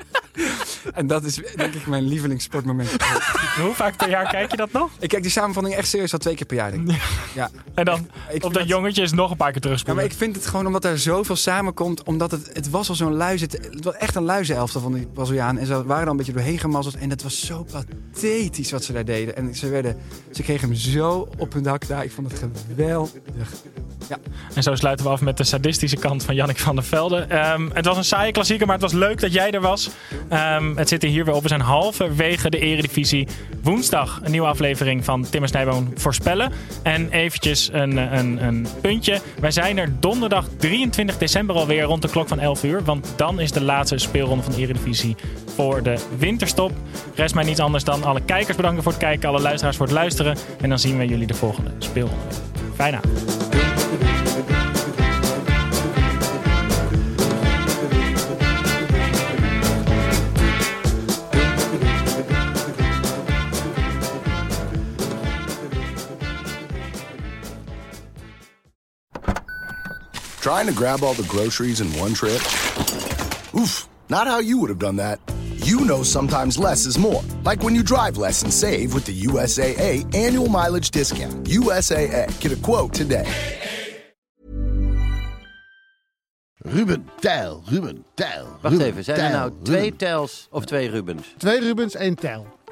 En dat is denk ik mijn lievelingssportmoment. (laughs) Hoe vaak per jaar kijk je dat nog? Ik kijk die samenvatting echt serieus al twee keer per jaar, denk ik. Ja. En dan Ik op dat jongetje is nog een paar keer Ja, terugspoelen. maar ik vind het gewoon omdat er zoveel samenkomt. Omdat het, het was al zo'n luizen... Het was echt een luizenelftal van die Brazilianen. En ze waren er een beetje doorheen gemazzeld. En het was zo pathetisch wat ze daar deden. En ze, werden, ze kregen hem zo op hun dak daar. Ik vond het geweldig. Ja. En zo sluiten we af met de sadistische kant van Van der Velde. Ehm, het was een saaie klassieker, maar het was leuk dat jij er was. Ehm, het zit er hier weer op. We zijn halverwege de eredivisie. Woensdag een nieuwe aflevering van Tim en Snijboon voorspellen. En eventjes een, een, een puntje. Wij zijn er donderdag 23 december alweer rond de klok van 11 uur. Want dan is de laatste speelronde van de eredivisie voor de winterstop. Rest mij niets anders dan alle kijkers bedanken voor het kijken. Alle luisteraars voor het luisteren. En dan zien we jullie de volgende speelronde. Fijne. Trying to grab all the groceries in one trip? Oof, not how you would have done that. You know sometimes less is more. Like when you drive less and save with the USAA annual mileage discount. USAA, get a quote today. Ruben Tijl, Ruben Tijl. Wacht Ruben even, zijn er Tijl, nou twee Ruben. Tels of twee Rubens? Twee Rubens, één Tel.